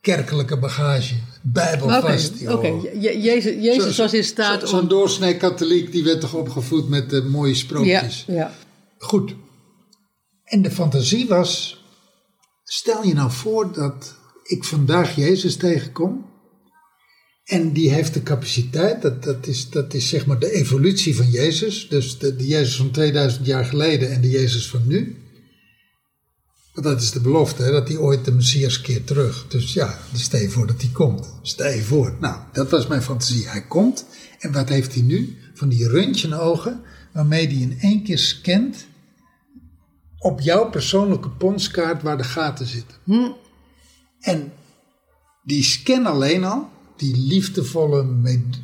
kerkelijke bagage. Bijbelvast. Oké. Je- Jezus, Jezus Zo- was in staat zo- Zo'n om... doorsnee katholiek, die werd toch opgevoed met de mooie Ja, sprookjes. ja. Goed. En de fantasie was, stel je nou voor dat ik vandaag Jezus tegenkom. En die heeft de capaciteit, dat, dat, is, dat is zeg maar de evolutie van Jezus. Dus de, de Jezus van 2000 jaar geleden en de Jezus van nu. Want dat is de belofte, hè, dat hij ooit de Messias keert terug. Dus ja, dus stel je voor dat hij komt. Stel je voor. Nou, dat was mijn fantasie. Hij komt. En wat heeft hij nu? Van die röntgenogen, waarmee hij in één keer scant op jouw persoonlijke ponskaart waar de gaten zitten. En die scan alleen al, die liefdevolle, med-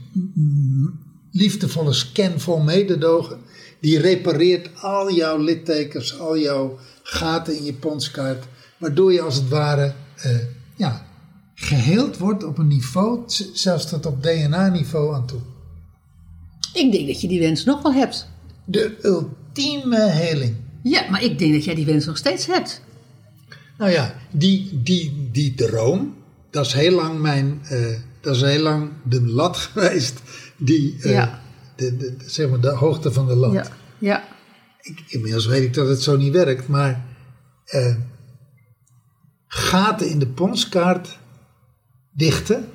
liefdevolle scan vol mededogen, die repareert al jouw littekens, al jouw gaten in je ponskaart, waardoor je als het ware eh, ja, geheeld wordt op een niveau, zelfs tot op DNA-niveau aan toe. Ik denk dat je die wens nog wel hebt. De ultieme heling. Ja, maar ik denk dat jij die wens nog steeds hebt. Nou ja, die, die, die droom, dat is heel lang mijn, eh, dat is heel lang de lat [laughs] geweest die, eh, Ja. de, de, de- zeg maar de hoogte van de lat. Ja, ja, Ik, inmiddels weet ik dat het zo niet werkt, maar eh, gaten in de ponskaart dichten,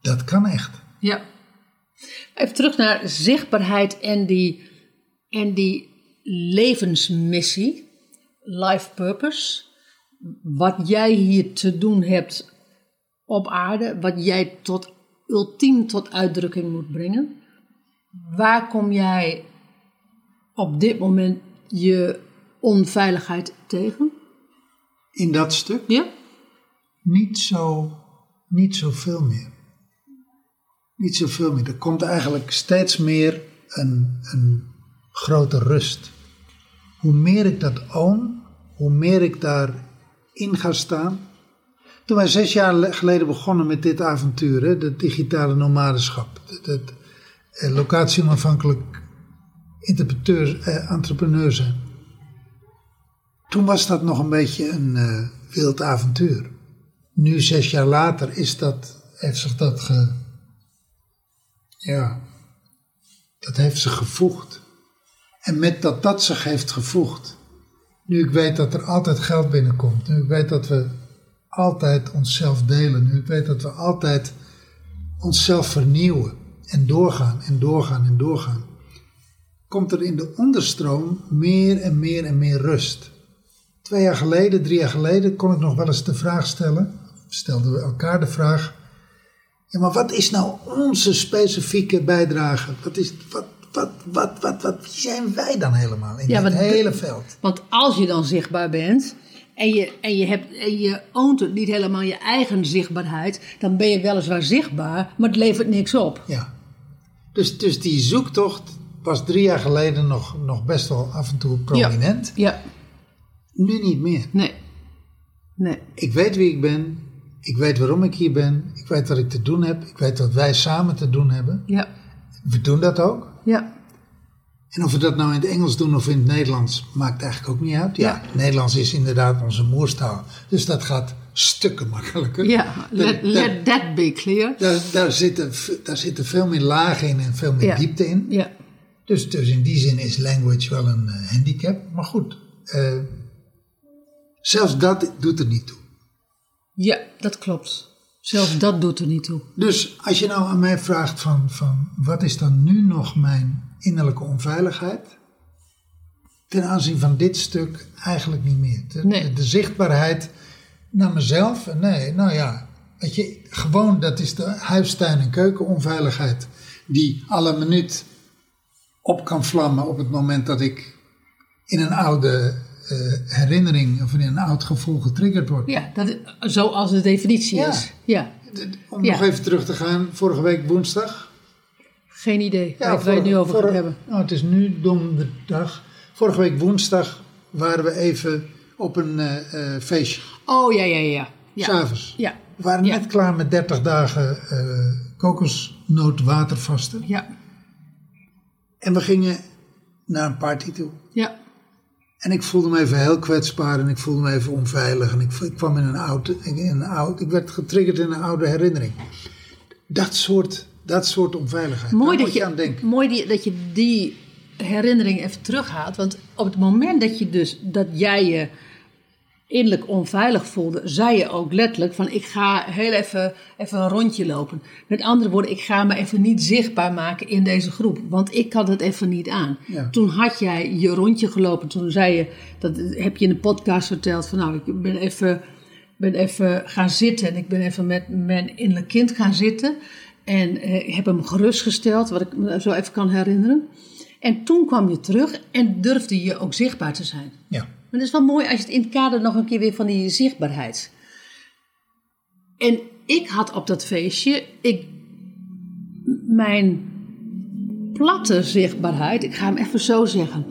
dat kan echt. ja. Even terug naar zichtbaarheid en die, en die levensmissie, life purpose. Wat jij hier te doen hebt op aarde, wat jij tot ultiem tot uitdrukking moet brengen. Waar kom jij op dit moment je onveiligheid tegen? In dat stuk Ja? niet zo, niet zoveel meer. Niet zoveel meer. Er komt eigenlijk steeds meer een, een grote rust. Hoe meer ik dat own, hoe meer ik daarin ga staan. Toen wij zes jaar le- geleden begonnen met dit avontuur, hè, het digitale nomadenschap, het, eh, locatie-onafhankelijk interpreteur, eh, entrepreneur zijn. Toen was dat nog een beetje een eh, wild avontuur. Nu, zes jaar later, is dat, heeft zich dat ge, ja, dat heeft zich gevoegd. En met dat dat zich heeft gevoegd, nu ik weet dat er altijd geld binnenkomt, nu ik weet dat we altijd onszelf delen, nu ik weet dat we altijd onszelf vernieuwen en doorgaan en doorgaan en doorgaan, komt er in de onderstroom meer en meer en meer rust. Twee jaar geleden, drie jaar geleden, kon ik nog wel eens de vraag stellen, stelden we elkaar de vraag, ja, maar wat is nou onze specifieke bijdrage? Wat is, wat, wat, wat, wat, wat, wie zijn wij dan helemaal in Ja, dit hele veld? Want als je dan zichtbaar bent en je, en je, hebt, en je oont het niet helemaal je eigen zichtbaarheid, dan ben je weliswaar zichtbaar, maar het levert niks op. Ja. Dus, dus die zoektocht was drie jaar geleden nog, nog best wel af en toe prominent. Ja, Nu niet meer. nee. Nee. Ik weet wie ik ben. Ik weet waarom ik hier ben. Ik weet wat ik te doen heb. Ik weet wat wij samen te doen hebben. Ja, We doen dat ook. Ja, En of we dat nou in het Engels doen of in het Nederlands, maakt eigenlijk ook niet uit. Ja, Ja. Nederlands is inderdaad onze moerstaal. Dus dat gaat stukken makkelijker. ja. Let, that be clear. Daar, daar, zitten, daar zitten veel meer lagen in en veel meer Ja. diepte in. Ja, Dus, dus in die zin is language wel een eh, handicap. Maar goed, eh, zelfs dat doet er niet toe. ja, dat klopt. Zelfs dat doet er niet toe. Dus als je nou aan mij vraagt van, van wat is dan nu nog mijn innerlijke onveiligheid? Ten aanzien van dit stuk eigenlijk niet meer. De, Nee. de, de zichtbaarheid naar mezelf, nee, nou ja, weet je, gewoon dat is de huistuin- en keukenonveiligheid die alle minuut op kan vlammen op het moment dat ik in een oude herinnering of in een oud gevoel getriggerd word. Ja, dat is, zoals de definitie Ja. is. Ja, Om nog even terug te gaan, vorige week woensdag. geen idee waar je het nu over vorige- hebben. Nou, het is nu donderdag. Vorige week woensdag waren we even op een eh, eh, feestje. Oh, ja, ja, ja. Ja, S'avonds. ja, We waren Ja. net klaar met 30 dagen eh kokosnootwatervasten. ja, En we gingen naar een party toe. ja. En ik voelde me even heel kwetsbaar en ik voelde me even onveilig. En ik, ik kwam in een oude, in een oude, ik werd getriggerd in een oude herinnering. Dat soort, dat soort onveiligheid. Mooi, dat je aan denken. mooi die, dat je die herinnering even terughaalt. Want op het moment dat je dus dat jij je innerlijk onveilig voelde, zei je ook letterlijk van ik ga heel even, even een rondje lopen. Met andere woorden, ik ga me even niet zichtbaar maken in deze groep, want ik kan het even niet aan. Ja. Toen had jij je rondje gelopen, toen zei je, dat heb je in de podcast verteld van nou ik ben even, ben even gaan zitten en ik ben even met mijn innerlijk kind gaan zitten. En eh, heb hem gerustgesteld, wat ik me zo even kan herinneren. En toen kwam je terug en durfde je ook zichtbaar te zijn. Ja. Maar het is wel mooi als je het in het kader nog een keer weer van die zichtbaarheid. En ik had op dat feestje, ik, mijn platte zichtbaarheid, ik ga hem even zo zeggen.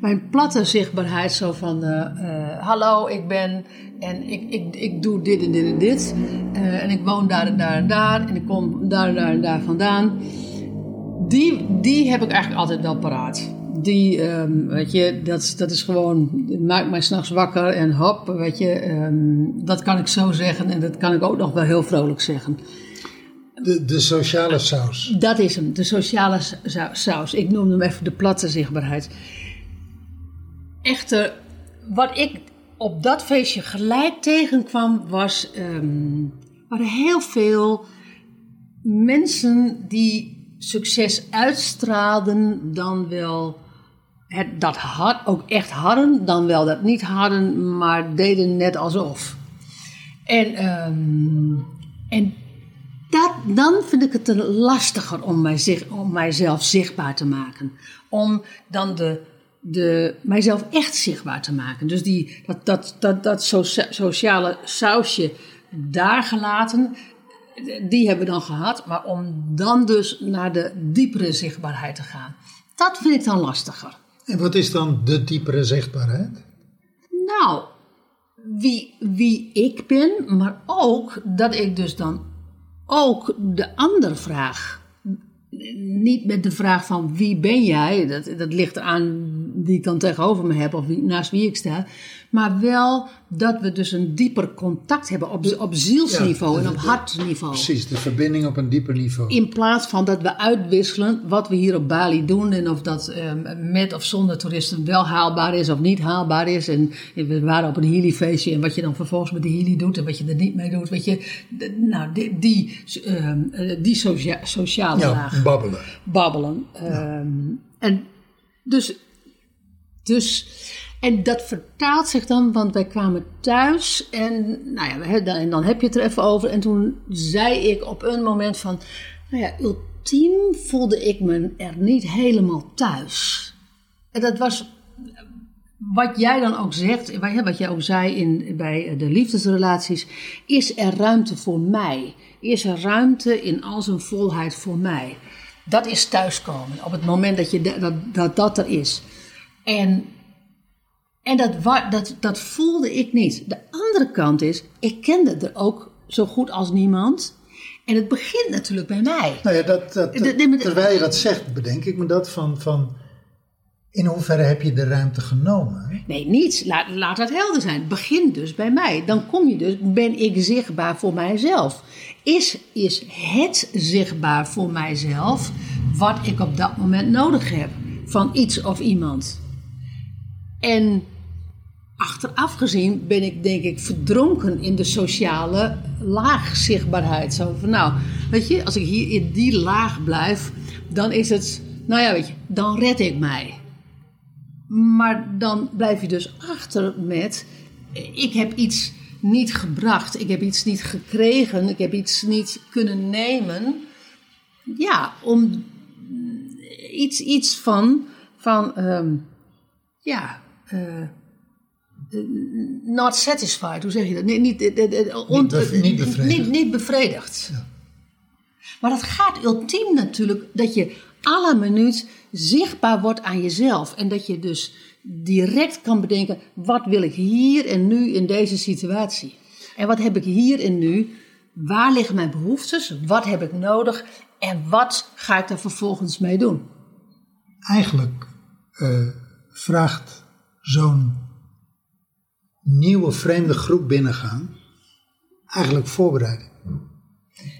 Mijn platte zichtbaarheid, zo van: eh, eh, Hallo, ik ben en ik, ik, ik doe dit en dit en dit. eh, en ik woon daar en daar en daar. En ik kom daar en daar en daar vandaan. Die, die heb ik eigenlijk altijd wel paraat. Die, ehm, weet je, dat, dat is gewoon, maakt mij s'nachts wakker en hop, weet je, ehm, dat kan ik zo zeggen en dat kan ik ook nog wel heel vrolijk zeggen. De, de sociale saus. Dat is hem, de sociale sa- saus. Ik noem hem even de platte zichtbaarheid. Echter, wat ik op dat feestje gelijk tegenkwam, was. ehm waren heel veel mensen die succes uitstraalden, dan wel dat had, ook echt hadden, dan wel dat niet hadden, maar deden net alsof. En, ehm, en dat, dan vind ik het er lastiger om, mij, zich- om mijzelf zichtbaar te maken. Om dan de, de, mijzelf echt zichtbaar te maken. Dus die, dat, dat, dat, dat socia- sociale sausje daar gelaten, die hebben we dan gehad. Maar om dan dus naar de diepere zichtbaarheid te gaan. Dat vind ik dan lastiger. En wat is dan de diepere zichtbaarheid? Nou, wie, wie ik ben, maar ook dat ik dus dan ook de ander vraag. Niet met de vraag van wie ben jij, dat, dat ligt aan die ik dan tegenover me heb of naast wie ik sta. Maar wel dat we dus een dieper contact hebben op, op zielsniveau Ja, en op hartniveau. Precies, de verbinding op een dieper niveau. In plaats van dat we uitwisselen wat we hier op Bali doen en of dat ehm, met of zonder toeristen wel haalbaar is of niet haalbaar is. En we waren op een Healy-feestje en wat je dan vervolgens met de Healy doet en wat je er niet mee doet. Weet je, nou, die, die, ehm, eh, die socia- sociale ja, laag babbelen. babbelen. Ehm, en dus, dus, en dat vertaalt zich dan, want wij kwamen thuis en, nou ja, dan, heb je het er even over. En toen zei ik op een moment van, nou ja, ultiem voelde ik me er niet helemaal thuis. En dat was wat jij dan ook zegt, wat wat jij ook zei in, bij de liefdesrelaties, is er ruimte voor mij? Is er ruimte in al zijn volheid voor mij? Dat is thuiskomen, op het moment dat je dat, dat, dat er is. En, en dat, dat, dat voelde ik niet. De andere kant is, ik kende er ook zo goed als niemand. En het begint natuurlijk bij mij. Nou ja, dat, dat, terwijl je dat zegt, bedenk ik me dat van, van in hoeverre heb je de ruimte genomen? Nee, niets. Laat, laat dat helder zijn. Het begint dus bij mij. Dan kom je dus, ben ik zichtbaar voor mijzelf. Is, is het zichtbaar voor mijzelf wat ik op dat moment nodig heb van iets of iemand? En achteraf gezien ben ik denk ik verdronken in de sociale laagzichtbaarheid. Zo van nou, weet je, als ik hier in die laag blijf, dan is het, nou ja, weet je, dan red ik mij. Maar dan blijf je dus achter met: ik heb iets niet gebracht, ik heb iets niet gekregen, ik heb iets niet kunnen nemen. Ja, om iets, iets van, van ehm, ja, eh, not satisfied, hoe zeg je dat? Nee, niet, eh, eh, eh, bev- niet bevredigd. Niet, niet bevredigd. Maar dat gaat ultiem natuurlijk dat je la minuut zichtbaar wordt aan jezelf. En dat je dus direct kan bedenken, wat wil ik hier en nu in deze situatie? En wat heb ik hier en nu? Waar liggen mijn behoeftes? Wat heb ik nodig? En wat ga ik daar vervolgens mee doen? Eigenlijk vraagt zo'n nieuwe vreemde groep binnengaan eigenlijk voorbereiding.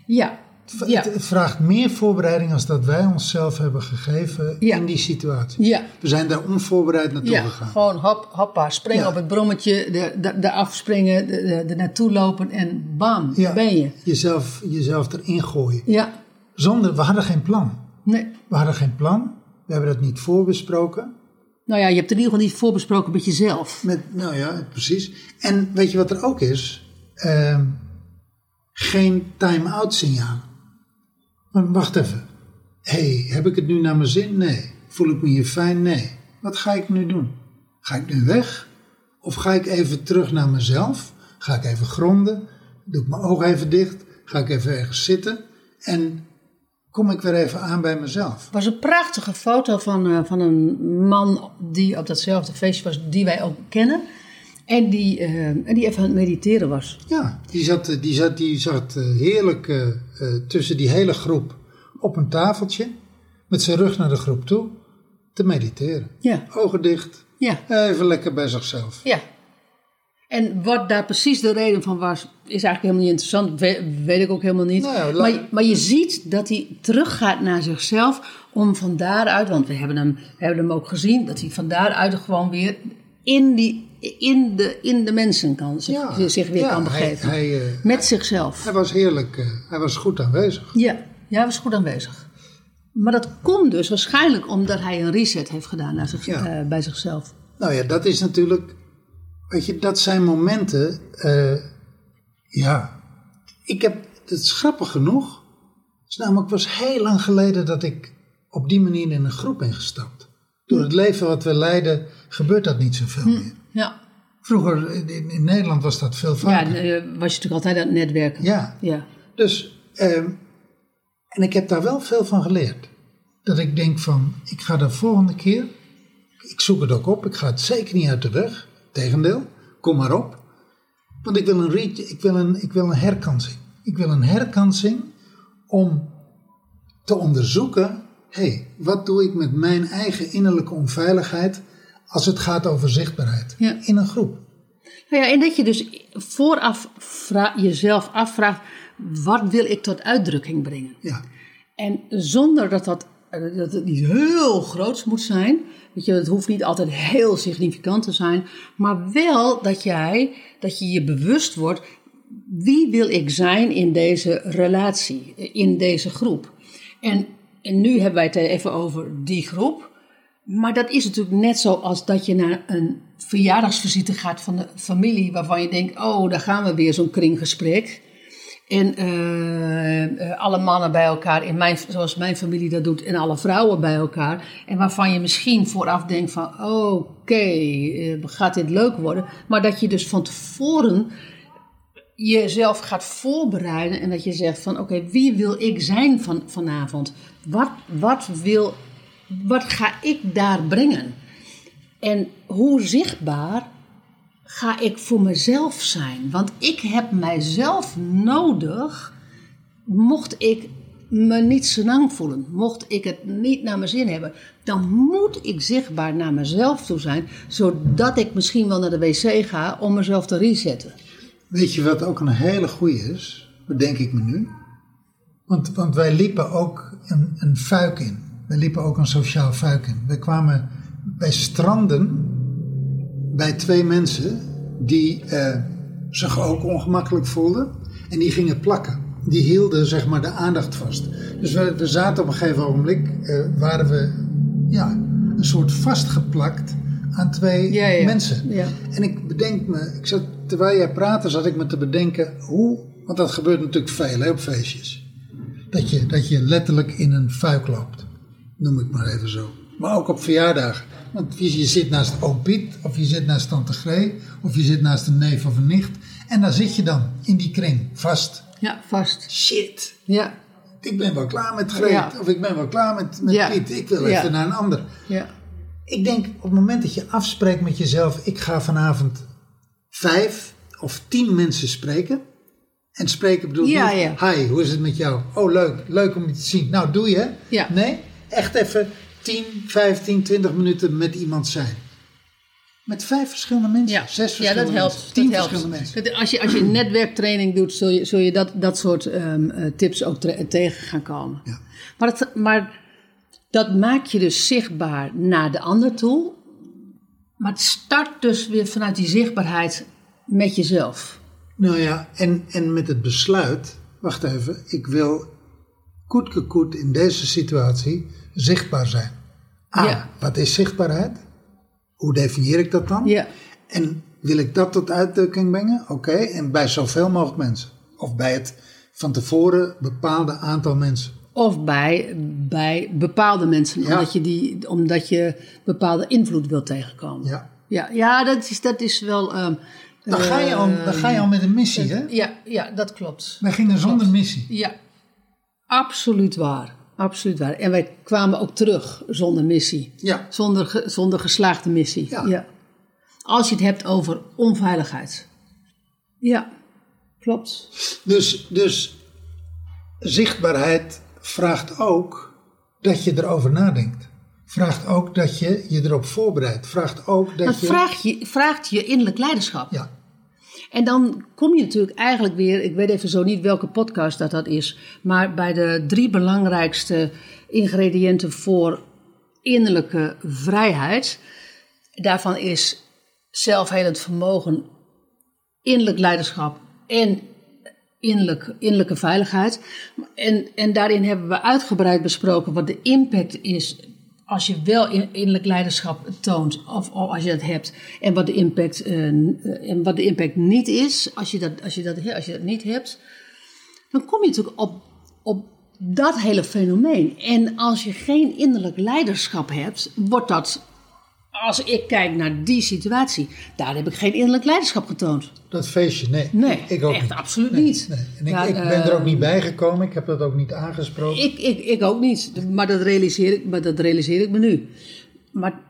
Ja, ja, Het, vraagt meer voorbereiding als dat wij onszelf hebben gegeven Ja. in die situatie. ja. We zijn daar onvoorbereid naartoe Ja, gegaan. gewoon hop, hoppa, springen op het brommetje, de, de, er naartoe lopen en bam, Ja. ben je. Jezelf, jezelf erin gooien. Ja, Zonder, we hadden geen plan. nee. We hadden geen plan. We hebben dat niet voorbesproken. Nou ja, je hebt in ieder geval niet voorbesproken met jezelf. Met, nou ja, precies. En weet je wat er ook is? Ehm, geen time-out signaal. Want wacht even. Hey, heb ik het nu naar mijn zin? Nee. Voel ik me hier fijn? Nee. Wat ga ik nu doen? Ga ik nu weg? Of ga ik even terug naar mezelf? Ga ik even gronden? Doe ik mijn ogen even dicht? Ga ik even ergens zitten? En kom ik weer even aan bij mezelf? Er was een prachtige foto van, eh, van een man die op datzelfde feestje was, die wij ook kennen. En die, en die even aan het mediteren was. Ja, die zat, die zat, die zat eh, heerlijk tussen die hele groep op een tafeltje, met zijn rug naar de groep toe, te mediteren. Ja, Ogen dicht, ja, even lekker bij zichzelf. ja. En wat daar precies de reden van was, is eigenlijk helemaal niet interessant. We- weet ik ook helemaal niet. Nou ja, la- maar, maar je ziet dat hij teruggaat naar zichzelf om van daaruit, want we hebben hem, we hebben hem ook gezien, dat hij van daaruit gewoon weer in, die, in, de, in de mensen kan, zich, zich weer ja, kan begeven. Hij, eh, Met zichzelf. hij was heerlijk, eh, hij was goed aanwezig. Ja, ja, hij was goed aanwezig. Maar dat komt dus waarschijnlijk omdat hij een reset heeft gedaan naar zich, Ja. eh, bij zichzelf. Nou ja, dat is natuurlijk, weet je, dat zijn momenten, eh, ja, ik heb, het is grappig genoeg, het is namelijk was heel lang geleden dat ik op die manier in een groep ben gestapt. Door het leven wat we leiden gebeurt dat niet zoveel meer. Ja, Vroeger in, in Nederland was dat veel ja vaker. dan, eh, was je natuurlijk altijd aan het netwerken. Ja, Ja. dus, ehm, en ik heb daar wel veel van geleerd. Dat ik denk van, ik ga de volgende keer, ik zoek het ook op, ik ga het zeker niet uit de weg. Tegendeel, kom maar op. Want ik wil een, re- ik wil een, ik wil een herkansing. Ik wil een herkansing om te onderzoeken, hé, hey, wat doe ik met mijn eigen innerlijke onveiligheid als het gaat over zichtbaarheid Ja. in een groep? Nou ja, en dat je dus vooraf jezelf afvraagt, wat wil ik tot uitdrukking brengen? Ja, En zonder dat, dat, eh, dat het niet heel groots moet zijn. Weet je, het hoeft niet altijd heel significant te zijn. Maar wel dat jij, dat je je bewust wordt. Wie wil ik zijn in deze relatie, in deze groep? En, en nu hebben wij het even over die groep. Maar dat is natuurlijk net zoals dat je naar een verjaardagsvisite gaat van de familie. Waarvan je denkt, oh, daar gaan we weer zo'n kringgesprek. En eh, eh, alle mannen bij elkaar, in mijn, zoals mijn familie dat doet, en alle vrouwen bij elkaar. En waarvan je misschien vooraf denkt van, oké, eh, gaat dit leuk worden? Maar dat je dus van tevoren jezelf gaat voorbereiden en dat je zegt van, oké, wie wil ik zijn van, vanavond? Wat, wat, wil, wat ga ik daar brengen? En hoe zichtbaar ga ik voor mezelf zijn? Want ik heb mijzelf nodig, mocht ik me niet senang voelen, mocht ik het niet naar mijn zin hebben, dan moet ik zichtbaar naar mezelf toe zijn, zodat ik misschien wel naar de wc ga om mezelf te resetten. Weet je wat ook een hele goeie is? Bedenk ik me nu. Want, want wij liepen ook een, een fuik in. Wij liepen ook een sociaal fuik in. Wij kwamen bij stranden bij twee mensen die eh, zich ook ongemakkelijk voelden. En die gingen plakken. Die hielden zeg maar de aandacht vast. Dus we, we zaten op een gegeven ogenblik, eh, waren we ja, een soort vastgeplakt aan twee Ja, ja. mensen. Ja. En ik bedenk me, ik zat, terwijl jij praatte, zat ik me te bedenken hoe, want dat gebeurt natuurlijk veel hè, op feestjes. Dat je, dat je letterlijk in een fuik loopt, noem ik maar even zo. Maar ook op verjaardagen. Want je, zit naast oom Piet, of je zit naast tante Gree, of je zit naast een neef of een nicht. En daar zit je dan, in die kring, vast. Ja, vast. Shit, Ja, ik ben wel klaar met Greet, Ja. of ik ben wel klaar met, met Ja. Piet. Ik wil Ja. even naar een ander. ja. Ik denk op het moment dat je afspreekt met jezelf, ik ga vanavond vijf of tien mensen spreken. En spreken bedoel ik Ja, niet, ja. hi, hoe is het met jou? Oh, leuk, leuk om je te zien. Nou, doe je. Ja. Nee, echt even 10, 15, 20 minuten met iemand zijn. Met vijf verschillende mensen, Ja, zes ja verschillende dat helpt. mensen, tien dat helpt. verschillende mensen. Als je, als je netwerktraining doet, zul je, zul je dat, dat soort ehm, eh, tips ook tegen gaan komen. Ja. Maar, het, maar dat maakt je dus zichtbaar naar de ander toe. Maar het start dus weer vanuit die zichtbaarheid met jezelf. Nou ja, en, en met het besluit, wacht even, ik wil koetke koet in deze situatie zichtbaar zijn. Ah, Ja. wat is zichtbaarheid? Hoe definieer ik dat dan? Ja. En wil ik dat tot uitdrukking brengen? Oké, en bij zoveel mogelijk mensen. Of bij het van tevoren bepaalde aantal mensen. Of bij, bij bepaalde mensen, Ja. omdat, je die, omdat je bepaalde invloed wilt tegenkomen. Ja. Ja, ja dat, is, dat is wel. ehm, Dan ga je al, dan ga je al met een missie, hè? ja, ja, dat klopt. Wij gingen zonder missie. Ja, absoluut waar. Absoluut waar. En wij kwamen ook terug zonder missie. Ja. Zonder, ge- zonder geslaagde missie. Ja. Als je het hebt over onveiligheid. Ja, klopt. Dus, dus zichtbaarheid vraagt ook dat je erover nadenkt. Vraagt ook dat je je erop voorbereidt. Vraagt ook dat Dat je... vraagt je, vraagt je innerlijk leiderschap. Ja, En dan kom je natuurlijk eigenlijk weer, ik weet even zo niet welke podcast dat dat is, maar bij de drie belangrijkste ingrediënten voor innerlijke vrijheid. Daarvan is zelfhelend vermogen, innerlijk leiderschap en innerlijk, innerlijke veiligheid. En, en daarin hebben we uitgebreid besproken wat de impact is als je wel in- innerlijk leiderschap toont, of, of als je dat hebt, en wat de impact, eh, en wat de impact niet is, als je, dat, als, je dat, als je dat niet hebt, dan kom je natuurlijk op, op dat hele fenomeen. En als je geen innerlijk leiderschap hebt, wordt dat, als ik kijk naar die situatie, daar heb ik geen innerlijk leiderschap getoond. Dat feestje, nee. Nee, ik ook echt niet. absoluut Nee, niet. nee. En ik, Ja, ik ben er ook eh, niet bij gekomen. Ik heb dat ook niet aangesproken. Ik, ik, ik ook niet, maar dat, realiseer ik, maar dat realiseer ik me nu. Maar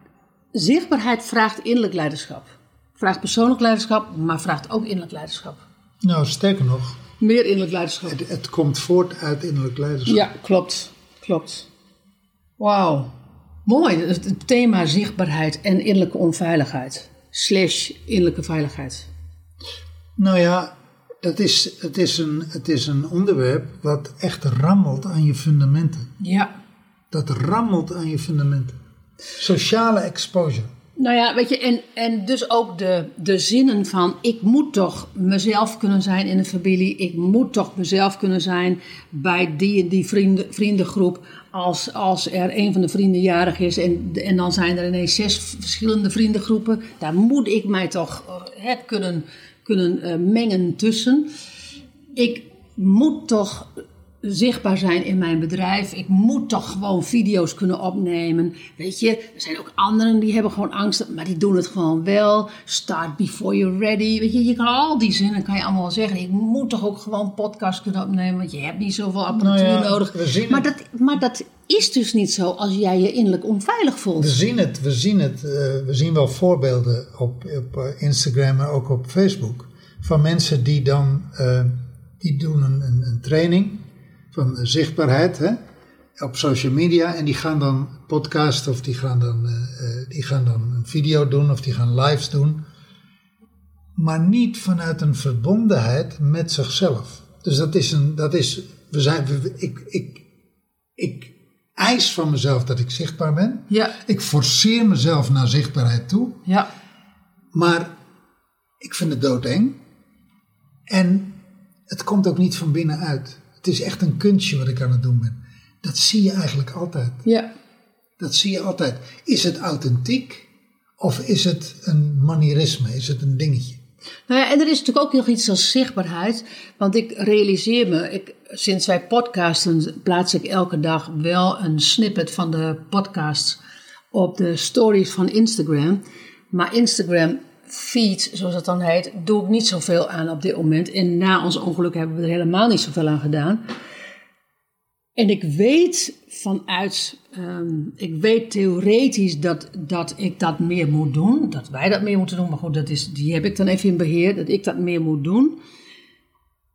zichtbaarheid vraagt innerlijk leiderschap. Vraagt persoonlijk leiderschap, maar vraagt ook innerlijk leiderschap. Nou, sterker nog, Meer innerlijk leiderschap. het, het komt voort uit innerlijk leiderschap. Ja, klopt. Klopt. Wauw. Mooi. Het thema zichtbaarheid en innerlijke onveiligheid. Slash innerlijke veiligheid. Nou ja, dat is, het, is een, het is een onderwerp wat echt rammelt aan je fundamenten. Ja. Dat rammelt aan je fundamenten. Sociale exposure. Nou ja, weet je, en, en dus ook de, de zinnen van ik moet toch mezelf kunnen zijn in een familie. Ik moet toch mezelf kunnen zijn bij die die vrienden, vriendengroep. Als, als er een van de vrienden jarig is en, en dan zijn er ineens zes verschillende vriendengroepen. Daar moet ik mij toch eh, hè, kunnen, kunnen eh, mengen tussen. Ik moet toch zichtbaar zijn in mijn bedrijf. Ik moet toch gewoon video's kunnen opnemen. Weet je, er zijn ook anderen die hebben gewoon angst, maar die doen het gewoon wel. Start before you're ready. Weet je, je kan al die zinnen kan je allemaal wel zeggen. Ik moet toch ook gewoon podcast kunnen opnemen, want je hebt niet zoveel apparatuur Nou ja, nodig. we zien maar, dat, maar dat is dus niet zo als jij je innerlijk onveilig voelt. We zien het, we zien het. eh, we zien wel voorbeelden op, op eh, Instagram, maar ook op Facebook. Van mensen die dan, eh, die doen een, een, een training van zichtbaarheid hè, op social media. En die gaan dan podcasten of die gaan dan, eh, eh, die gaan dan een video doen of die gaan lives doen. Maar niet vanuit een verbondenheid met zichzelf. Dus dat is een, dat is, we zijn, we- ik, ik, ik eis van mezelf dat ik zichtbaar ben. Ja, Ik forceer mezelf naar zichtbaarheid toe, ja, maar ik vind het doodeng. En het komt ook niet van binnenuit. Het is echt een kunstje wat ik aan het doen ben. Dat zie je eigenlijk altijd. ja. Dat zie je altijd. Is het authentiek of is het een manierisme? Is het een dingetje? Nou ja, en er is natuurlijk ook nog iets als zichtbaarheid. Want ik realiseer me, ik, sinds wij podcasten, plaats ik elke dag wel een snippet van de podcast op de stories van Instagram. Maar Instagram feed, zoals dat dan heet, doe ik niet zoveel aan op dit moment. En na ons ongeluk hebben we er helemaal niet zoveel aan gedaan. En ik weet vanuit, ehm, ik weet theoretisch dat, dat ik dat meer moet doen. Dat wij dat meer moeten doen. Maar goed, dat is, die heb ik dan even in beheer. Dat ik dat meer moet doen.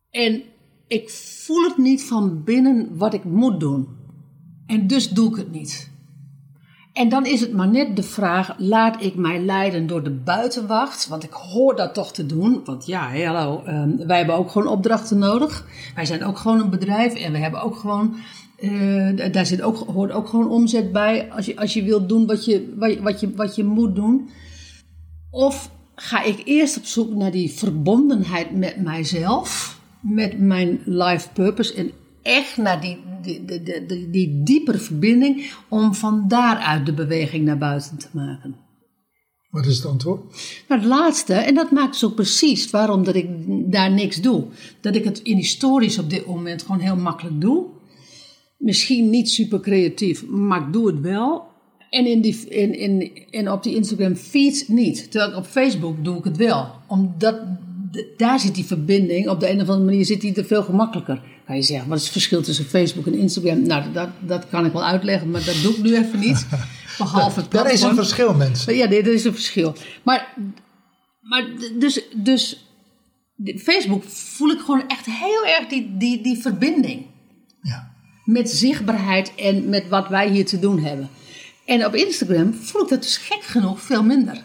En ik voel het niet van binnen wat ik moet doen. En dus doe ik het niet. En dan is het maar net de vraag: laat ik mij leiden door de buitenwacht? Want ik hoor dat toch te doen. Want ja, hallo, ehm, wij hebben ook gewoon opdrachten nodig. Wij zijn ook gewoon een bedrijf en we hebben ook gewoon. eh, daar zit ook, hoort ook gewoon omzet bij. Als je, als je wilt doen wat je, wat, je- wat, je, wat je moet doen. Of ga ik eerst op zoek naar die verbondenheid met mijzelf, met mijn life purpose en echt naar die, die, die, die, die, die diepere verbinding om van daaruit de beweging naar buiten te maken. Wat is het antwoord? Maar het laatste, en dat maakt dus ook precies waarom dat ik daar niks doe. Dat ik het in die stories op dit moment gewoon heel makkelijk doe. Misschien niet super creatief, maar ik doe het wel. En, in die, in, in, en op die Instagram feeds niet. Terwijl op Facebook doe ik het wel. Omdat daar zit die verbinding. Op de een of andere manier zit die er veel gemakkelijker. Kan je zeggen, wat is het verschil tussen Facebook en Instagram? Nou, dat, dat kan ik wel uitleggen, maar dat doe ik nu even niet. [laughs] Behalve het Daar is een platform. verschil, mensen. Ja, nee, dat is een verschil. Maar, maar dus, dus Facebook voel ik gewoon echt heel erg die, die, die verbinding Ja. met zichtbaarheid en met wat wij hier te doen hebben. En op Instagram voel ik dat dus gek genoeg veel minder.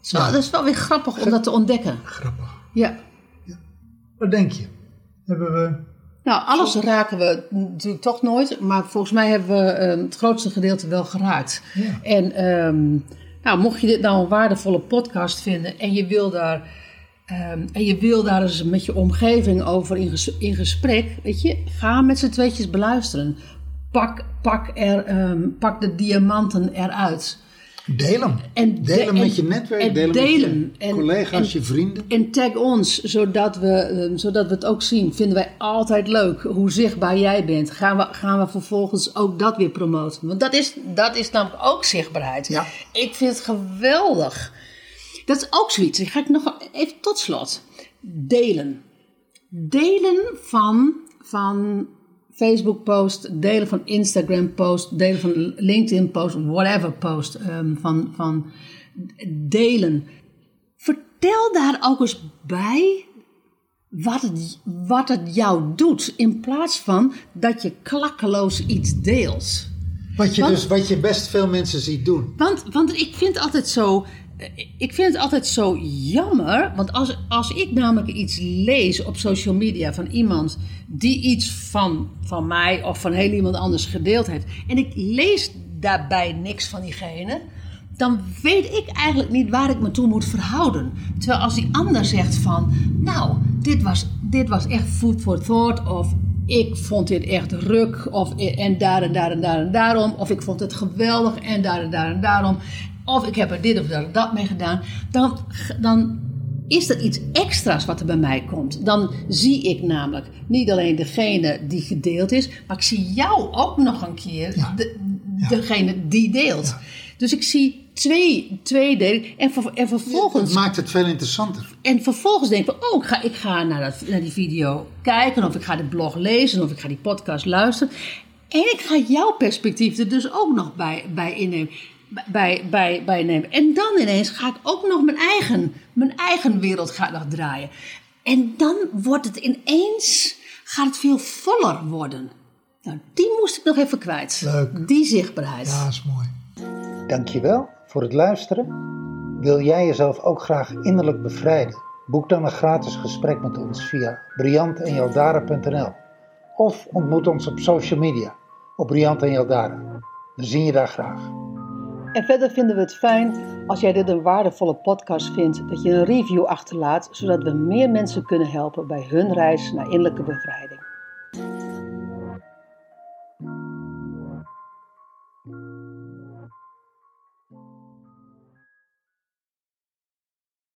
Zo, Ja. Dat is wel weer grappig om dat te ontdekken. Grappig. Ja. Wat denk je? Hebben we... Nou, alles raken we natuurlijk toch nooit, maar volgens mij hebben we ehm, het grootste gedeelte wel geraakt. Ja. En ehm, nou, mocht je dit nou een waardevolle podcast vinden en je wil daar, ehm, en je wil daar eens met je omgeving over in, ges- in gesprek, weet je, ga met z'n tweetjes beluisteren. Pak, pak, er, pak de diamanten eruit. Deel hem. En deel de- met je netwerk, en deel hem delen. met je En- collega's, en- je vrienden. En tag ons, zodat we, ehm, zodat we het ook zien. Vinden wij altijd leuk hoe zichtbaar jij bent. Gaan we, gaan we vervolgens ook dat weer promoten. Want dat is, dat is namelijk ook zichtbaarheid. Ja. Ik vind het geweldig. Dat is ook zoiets. Die ga ik nog even tot slot. Delen. Delen van, van Facebook post, delen van Instagram post, delen van LinkedIn post, whatever post. ehm, van, van delen. Vertel daar ook eens bij wat het, wat het jou doet. In plaats van dat je klakkeloos iets deelt. Wat je, Want- dus, wat je best veel mensen ziet doen. Want, want ik vind altijd zo. Ik vind het altijd zo jammer. Want als, als ik namelijk iets lees op social media van iemand die iets van, van mij of van heel iemand anders gedeeld heeft. En ik lees daarbij niks van diegene. Dan weet ik eigenlijk niet waar ik me toe moet verhouden. Terwijl als die ander zegt van. Nou, dit was, dit was echt food for thought. Of ik vond dit echt ruk. Of, en daar en daar en daar en daarom. Of ik vond het geweldig en daar en daar en daarom. Of ik heb er dit of dat, dat mee gedaan. Dan, dan is er iets extra's wat er bij mij komt. Dan zie ik namelijk niet alleen degene die gedeeld is. Maar ik zie jou ook nog een keer. Ja. De, degene die deelt. Dus ik zie twee, twee delen. En, ver- en vervolgens Het maakt het veel interessanter. en vervolgens denk ik, oh, ik ga, ik ga naar, dat, naar die video kijken, of ik ga de blog lezen, of ik ga die podcast luisteren. En ik ga jouw perspectief er dus ook nog bij, bij innemen. Bij, bij, bij nemen. En dan ineens ga ik ook nog mijn eigen, mijn eigen wereld gaat nog draaien. En dan wordt het ineens, gaat het veel voller worden. Nou, die moest ik nog even kwijt. Leuk. Die zichtbaarheid. Ja, is mooi. Dankjewel voor het luisteren. Wil jij jezelf ook graag innerlijk bevrijden? Boek dan een gratis gesprek met ons via briantenjaldara.nl of ontmoet ons op social media op Briant en Jaldara. We zien je daar graag. En verder vinden we het fijn als jij dit een waardevolle podcast vindt, dat je een review achterlaat, zodat we meer mensen kunnen helpen bij hun reis naar innerlijke bevrijding.